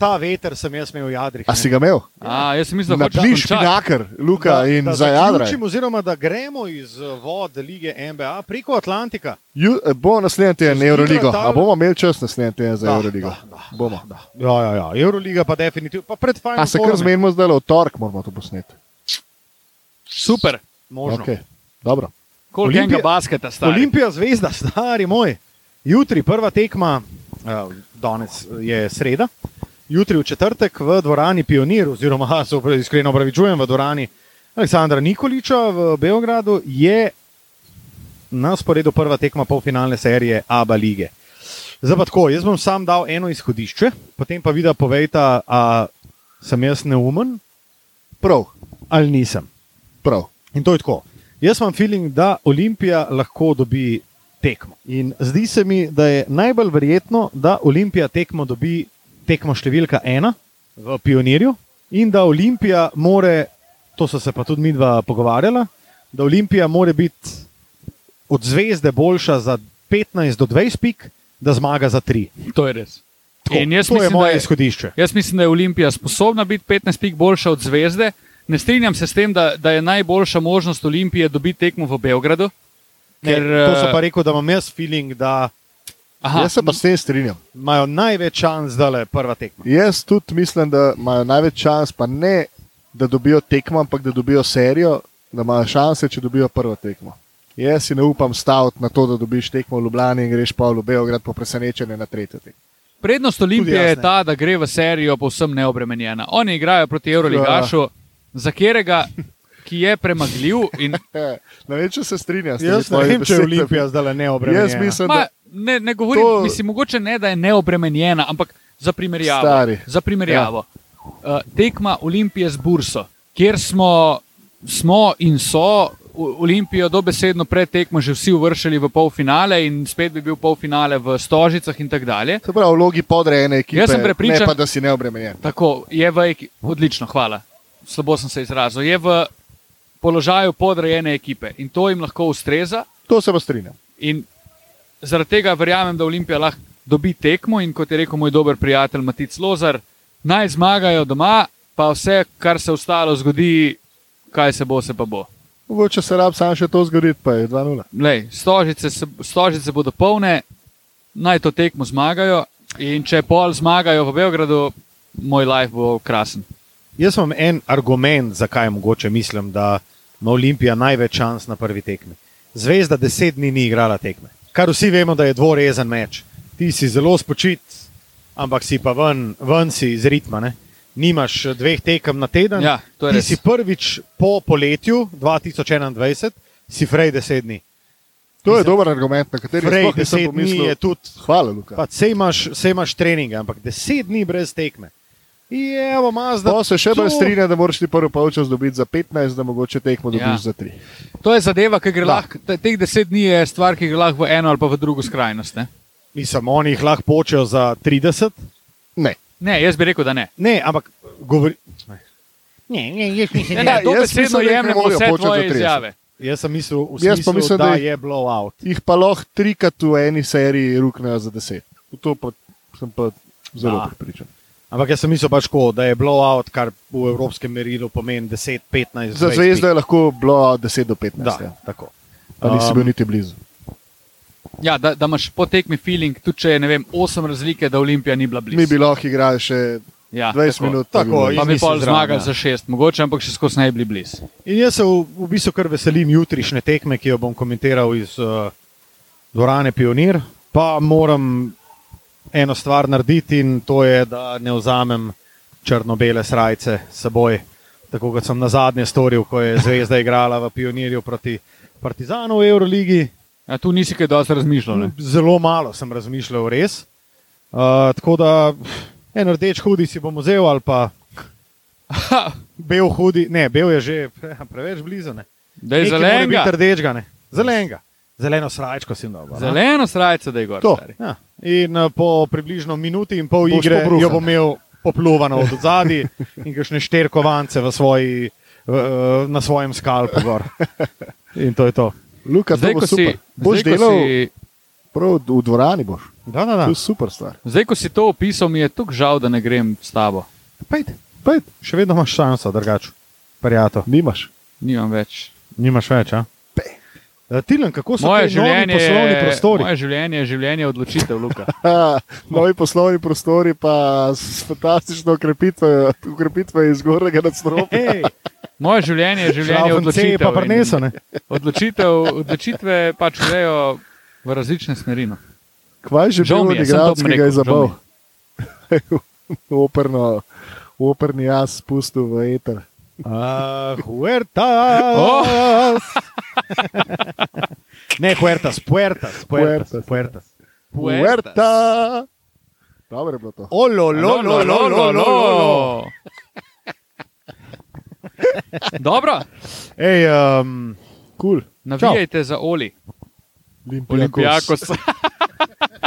[SPEAKER 1] ta veter sem jaz imel v jadrih.
[SPEAKER 2] A si ga imel?
[SPEAKER 3] A, jaz sem mislil, da
[SPEAKER 2] Napiš
[SPEAKER 3] končati.
[SPEAKER 2] špinakar, Luka in
[SPEAKER 1] da
[SPEAKER 2] za jadra.
[SPEAKER 1] oziroma da gremo iz eh, vod lige NBA preko Atlantika.
[SPEAKER 2] Ju, eh, bo naslednji teden Euroligo.
[SPEAKER 1] Gibraltar-
[SPEAKER 2] A bomo imeli čas naslednji teden za
[SPEAKER 1] Da,
[SPEAKER 2] Euroligo?
[SPEAKER 1] da, da,
[SPEAKER 2] Bomo.
[SPEAKER 1] Da. Ja, ja, ja. Euroliga pa definitivno. Pa pred Final
[SPEAKER 2] A se kar zmenimo zdaj, v torek moramo to posneti.
[SPEAKER 3] Super.
[SPEAKER 1] Možno.
[SPEAKER 2] Okay. Dobro.
[SPEAKER 3] Koliko
[SPEAKER 1] Olimpija-
[SPEAKER 3] basketa stari?
[SPEAKER 1] Olimpija zvezda, stari moj. Jutri prva tekma, uh, danes je sreda, jutri v četrtek v dvorani Pionir, oziroma se iskreno opravičujem, v dvorani Aleksandra Nikoliča v Beogradu je na sporedu prva tekma polfinalne serije ABA lige. Zdaj pa tako, jaz bom sam dal eno izhodišče, potem pa videl, povejta, a sem jaz neumen
[SPEAKER 2] Prav,
[SPEAKER 1] ali nisem.
[SPEAKER 2] prav.
[SPEAKER 1] In to je tako. Jaz imam feeling, da Olimpija lahko dobi tekmo. In zdi se mi, da je najbolj verjetno, da Olimpija tekmo dobi tekmo številka ena v Pionirju in da Olimpija more, to so se pa tudi mi dva pogovarjala, da Olimpija more biti od zvezde boljša za 15 do 20 pik, da zmaga za 3.
[SPEAKER 3] To je res. Jaz
[SPEAKER 1] to je
[SPEAKER 3] mislim,
[SPEAKER 1] moje
[SPEAKER 3] da je-
[SPEAKER 1] izhodišče.
[SPEAKER 3] Jaz mislim, da je Olimpija sposobna biti 15 pik boljša od Zvezde. Ne strinjam se s tem, da, da je najboljša možnost Olimpije dobiti tekmo v Beogradu.
[SPEAKER 1] Ne,
[SPEAKER 3] Ker,
[SPEAKER 1] to so
[SPEAKER 3] eh,
[SPEAKER 1] pa rekel, da imam jaz feeling, da
[SPEAKER 3] Aha,
[SPEAKER 2] Jaz se pa s tem strinjam.
[SPEAKER 1] imajo največ šans, da le prva tekma.
[SPEAKER 2] Jaz tudi mislim, da imajo največ čas, pa ne, da dobijo tekmo, ampak da dobijo serijo, da imajo šanse, če dobijo prvo tekmo. Jaz si ne upam staviti na to, da dobiš tekmo v Ljubljani in greš pa v Beograd po presenečenju na tretjo tekmo.
[SPEAKER 3] prednost Olimpije je ta, da gre v serijo povsem neobremenjena. Oni igrajo proti Euroligašu, za katerega, ki je premagljiv. In,
[SPEAKER 2] Ne vem, če se strinjam. s temi
[SPEAKER 1] Jaz ne vem, če je. Olimpija zdaj neobremenjena.
[SPEAKER 2] Jaz mislim,
[SPEAKER 3] ma,
[SPEAKER 2] da
[SPEAKER 3] ne, ne govorim,
[SPEAKER 2] To-
[SPEAKER 3] mislim, mogoče ne, da je neobremenjena, ampak za primerjavo.
[SPEAKER 2] Stari.
[SPEAKER 3] Za primerjavo. Ja. Uh, tekma Olimpije z Burso, kjer smo, smo in so Olimpijo dobesedno pred tekmo že vsi uvršili v polfinale in spet bi bil polfinale v Stožicah in tako dalje.
[SPEAKER 2] se pravi v vlogi podrejene ekipe,
[SPEAKER 3] Jaz sem prepričan-
[SPEAKER 2] ne pa da si neobremenjen.
[SPEAKER 3] Tako je v ekipi, odlično, hvala. Slabo sem se izrazil. Je v položaju podrejene ekipe in to jim lahko ustreza.
[SPEAKER 2] To se pa strinjam.
[SPEAKER 3] In zaradi tega verjamem, da Olimpija lahko dobi tekmo in kot je rekel moj dober prijatelj Matic Lozar, naj zmagajo doma, pa vse, kar se ostalo zgodi, kaj se bo, se pa bo.
[SPEAKER 2] Mogoče se rab sam še to zgoditi, pa je 2-0.
[SPEAKER 3] Lej, stožice, se, stožice bodo polne, naj to tekmo zmagajo in če pol zmagajo v Beogradu, moj life bo krasen.
[SPEAKER 1] Jaz imam en argument, zakaj mogoče mislim, da ima Olimpija največ šans na prvi tekmi. Zvezda deset dni ni igrala tekme. Kar vsi vemo, da je dvorezen meč. Ti si zelo spočit, ampak si pa ven, ven si iz ritma. Ne? Nimaš eh, dveh tekem na teden.
[SPEAKER 3] Ja, to je
[SPEAKER 1] Ti
[SPEAKER 3] res.
[SPEAKER 1] si prvič po poletju 2021, si frej deset dni.
[SPEAKER 2] To je dober argument, na nisem
[SPEAKER 1] deset dni
[SPEAKER 2] pomislil.
[SPEAKER 1] je tudi.
[SPEAKER 2] Hvala, Luka.
[SPEAKER 1] Pa sej imaš, sej imaš treninge, ampak deset dni brez tekme. Evo, Mazda.
[SPEAKER 2] Pa se še bolj
[SPEAKER 1] to-
[SPEAKER 2] strinja, da moraš ti prvi polčas dobiti za 15, da mogoče tekmo dobiš
[SPEAKER 3] Ja.
[SPEAKER 2] za 3.
[SPEAKER 3] To je zadeva, ki gre lahko, te- teh deset dni je stvar, ki gre lahko v eno ali pa v drugo skrajnost. Ne,
[SPEAKER 1] Mislim, oni jih lahko počejo za 30.
[SPEAKER 2] Ne.
[SPEAKER 3] ne jaz bi rekel, da ne.
[SPEAKER 1] Ne, ampak govori. Ne, ne, jaz mislim,
[SPEAKER 3] Ne,
[SPEAKER 1] da
[SPEAKER 3] ne,
[SPEAKER 2] Ja,
[SPEAKER 3] to
[SPEAKER 2] jaz
[SPEAKER 3] besedno
[SPEAKER 2] mislim, da
[SPEAKER 3] jemljemo vse tvoje
[SPEAKER 2] 30.
[SPEAKER 3] izjave.
[SPEAKER 1] Jaz sem mislil,
[SPEAKER 2] Jaz
[SPEAKER 1] smislu,
[SPEAKER 2] mislim,
[SPEAKER 1] da,
[SPEAKER 2] da
[SPEAKER 1] je blowout.
[SPEAKER 2] Jih pa lahko trikrat v eni seriji ruknejo za 10. V to pa sem pa zelo
[SPEAKER 1] Da.
[SPEAKER 2] pripričan.
[SPEAKER 1] Ampak jaz sem mislil pač tako, da je blowout, kar v evropskem merilu pomeni 10, 15.
[SPEAKER 2] Za
[SPEAKER 1] 20
[SPEAKER 2] zvezdo je lahko bilo 10 do 15.
[SPEAKER 1] Da,
[SPEAKER 2] ja.
[SPEAKER 1] tako.
[SPEAKER 2] Pa nisi
[SPEAKER 1] Um,
[SPEAKER 2] bil niti blizu.
[SPEAKER 3] Ja, da, da imaš po tekmi feeling, tudi če je ne vem, osem razlike, da Olimpija ni bila blizu.
[SPEAKER 2] Mi bi lahko igrali še
[SPEAKER 3] ja,
[SPEAKER 2] 20
[SPEAKER 3] tako.
[SPEAKER 2] minut.
[SPEAKER 1] Tako,
[SPEAKER 3] Pa bi
[SPEAKER 1] zraven,
[SPEAKER 3] zmagali
[SPEAKER 1] ja.
[SPEAKER 3] za šest, mogoče, ampak še skozi ne bi bili blizu.
[SPEAKER 1] In jaz se v, v bistvu kar veselim jutrišnje tekme, ki jo bom komentiral iz uh, dvorane Pionir. Pa moram eno stvar narediti in to je, da ne vzamem črno-bele srajce s seboj, tako kot sem na zadnje storil, ko je Zvezda igrala v Pionirju proti Partizanu v Euroligi.
[SPEAKER 3] Ja, tu nisi kaj dosti razmišljal. Ne?
[SPEAKER 1] Zelo malo sem razmišljal, res. Uh, tako da en rdeč hudi si bom vzel ali pa bel hudi, ne, bel je že preveč blizu. Ne.
[SPEAKER 3] Da je zelenega.
[SPEAKER 1] biti rdečega, ne. Zelenega. Zeleno srajčko si dal.
[SPEAKER 3] Zeleno srajco, da je gor.
[SPEAKER 1] Ja. In uh, po približno minuti in pol
[SPEAKER 2] Boš
[SPEAKER 1] igre
[SPEAKER 2] pobruhan.
[SPEAKER 1] jo bom imel popluvano od zadaj in kakšne šterkovance v svoji, uh, na svojem skalpu. Gor. In to je to.
[SPEAKER 2] Luka, to
[SPEAKER 3] Zdaj,
[SPEAKER 2] bo
[SPEAKER 3] ko si,
[SPEAKER 2] super. Boš
[SPEAKER 3] zdaj,
[SPEAKER 2] delal
[SPEAKER 3] si,
[SPEAKER 2] prav v dvorani, boš.
[SPEAKER 1] Da, da, da.
[SPEAKER 2] To je super stvar.
[SPEAKER 3] zdaj, ko si to opisal, mi je tukaj žal, da ne grem s tabo.
[SPEAKER 1] Pejte,
[SPEAKER 2] Pejt,
[SPEAKER 1] še vedno imaš šanso, drugače. Parijato.
[SPEAKER 2] nimaš.
[SPEAKER 3] Nimam več.
[SPEAKER 1] Nimaš več, a? Eh, Tilen, kako so
[SPEAKER 3] Moje življenje,
[SPEAKER 1] poslovni prostori?
[SPEAKER 3] moje življenje je življenje odločitev, Luka.
[SPEAKER 2] Novi poslovni prostori pa s fantastično ukrepitvijo, iz zgornjega nadstropja.
[SPEAKER 1] Hej,
[SPEAKER 3] Moje življenje je življenje odločitev.
[SPEAKER 1] pa ne?
[SPEAKER 3] Odločitev, odločitve pač grejo v različne smeri. no.
[SPEAKER 2] Kvaj že
[SPEAKER 3] Žal
[SPEAKER 2] bil
[SPEAKER 3] mi je, sem
[SPEAKER 2] igralec,
[SPEAKER 3] to
[SPEAKER 2] ki ga
[SPEAKER 3] rekel,
[SPEAKER 2] je
[SPEAKER 3] žal
[SPEAKER 2] zabav. Operno, operni jaz spustil v eter.
[SPEAKER 1] Ah, Huertas. ne, Huertas, Puertas, Puertas,
[SPEAKER 2] Puertas.
[SPEAKER 1] Puertas.
[SPEAKER 2] Puerta. Bilo to.
[SPEAKER 1] Olo, lo, lo, lo, lo, lo, lo.
[SPEAKER 3] Dobro,
[SPEAKER 1] Ej, um, cool.
[SPEAKER 3] navijajte za Oli,
[SPEAKER 2] Olimpijakos.
[SPEAKER 3] Olimpijakos.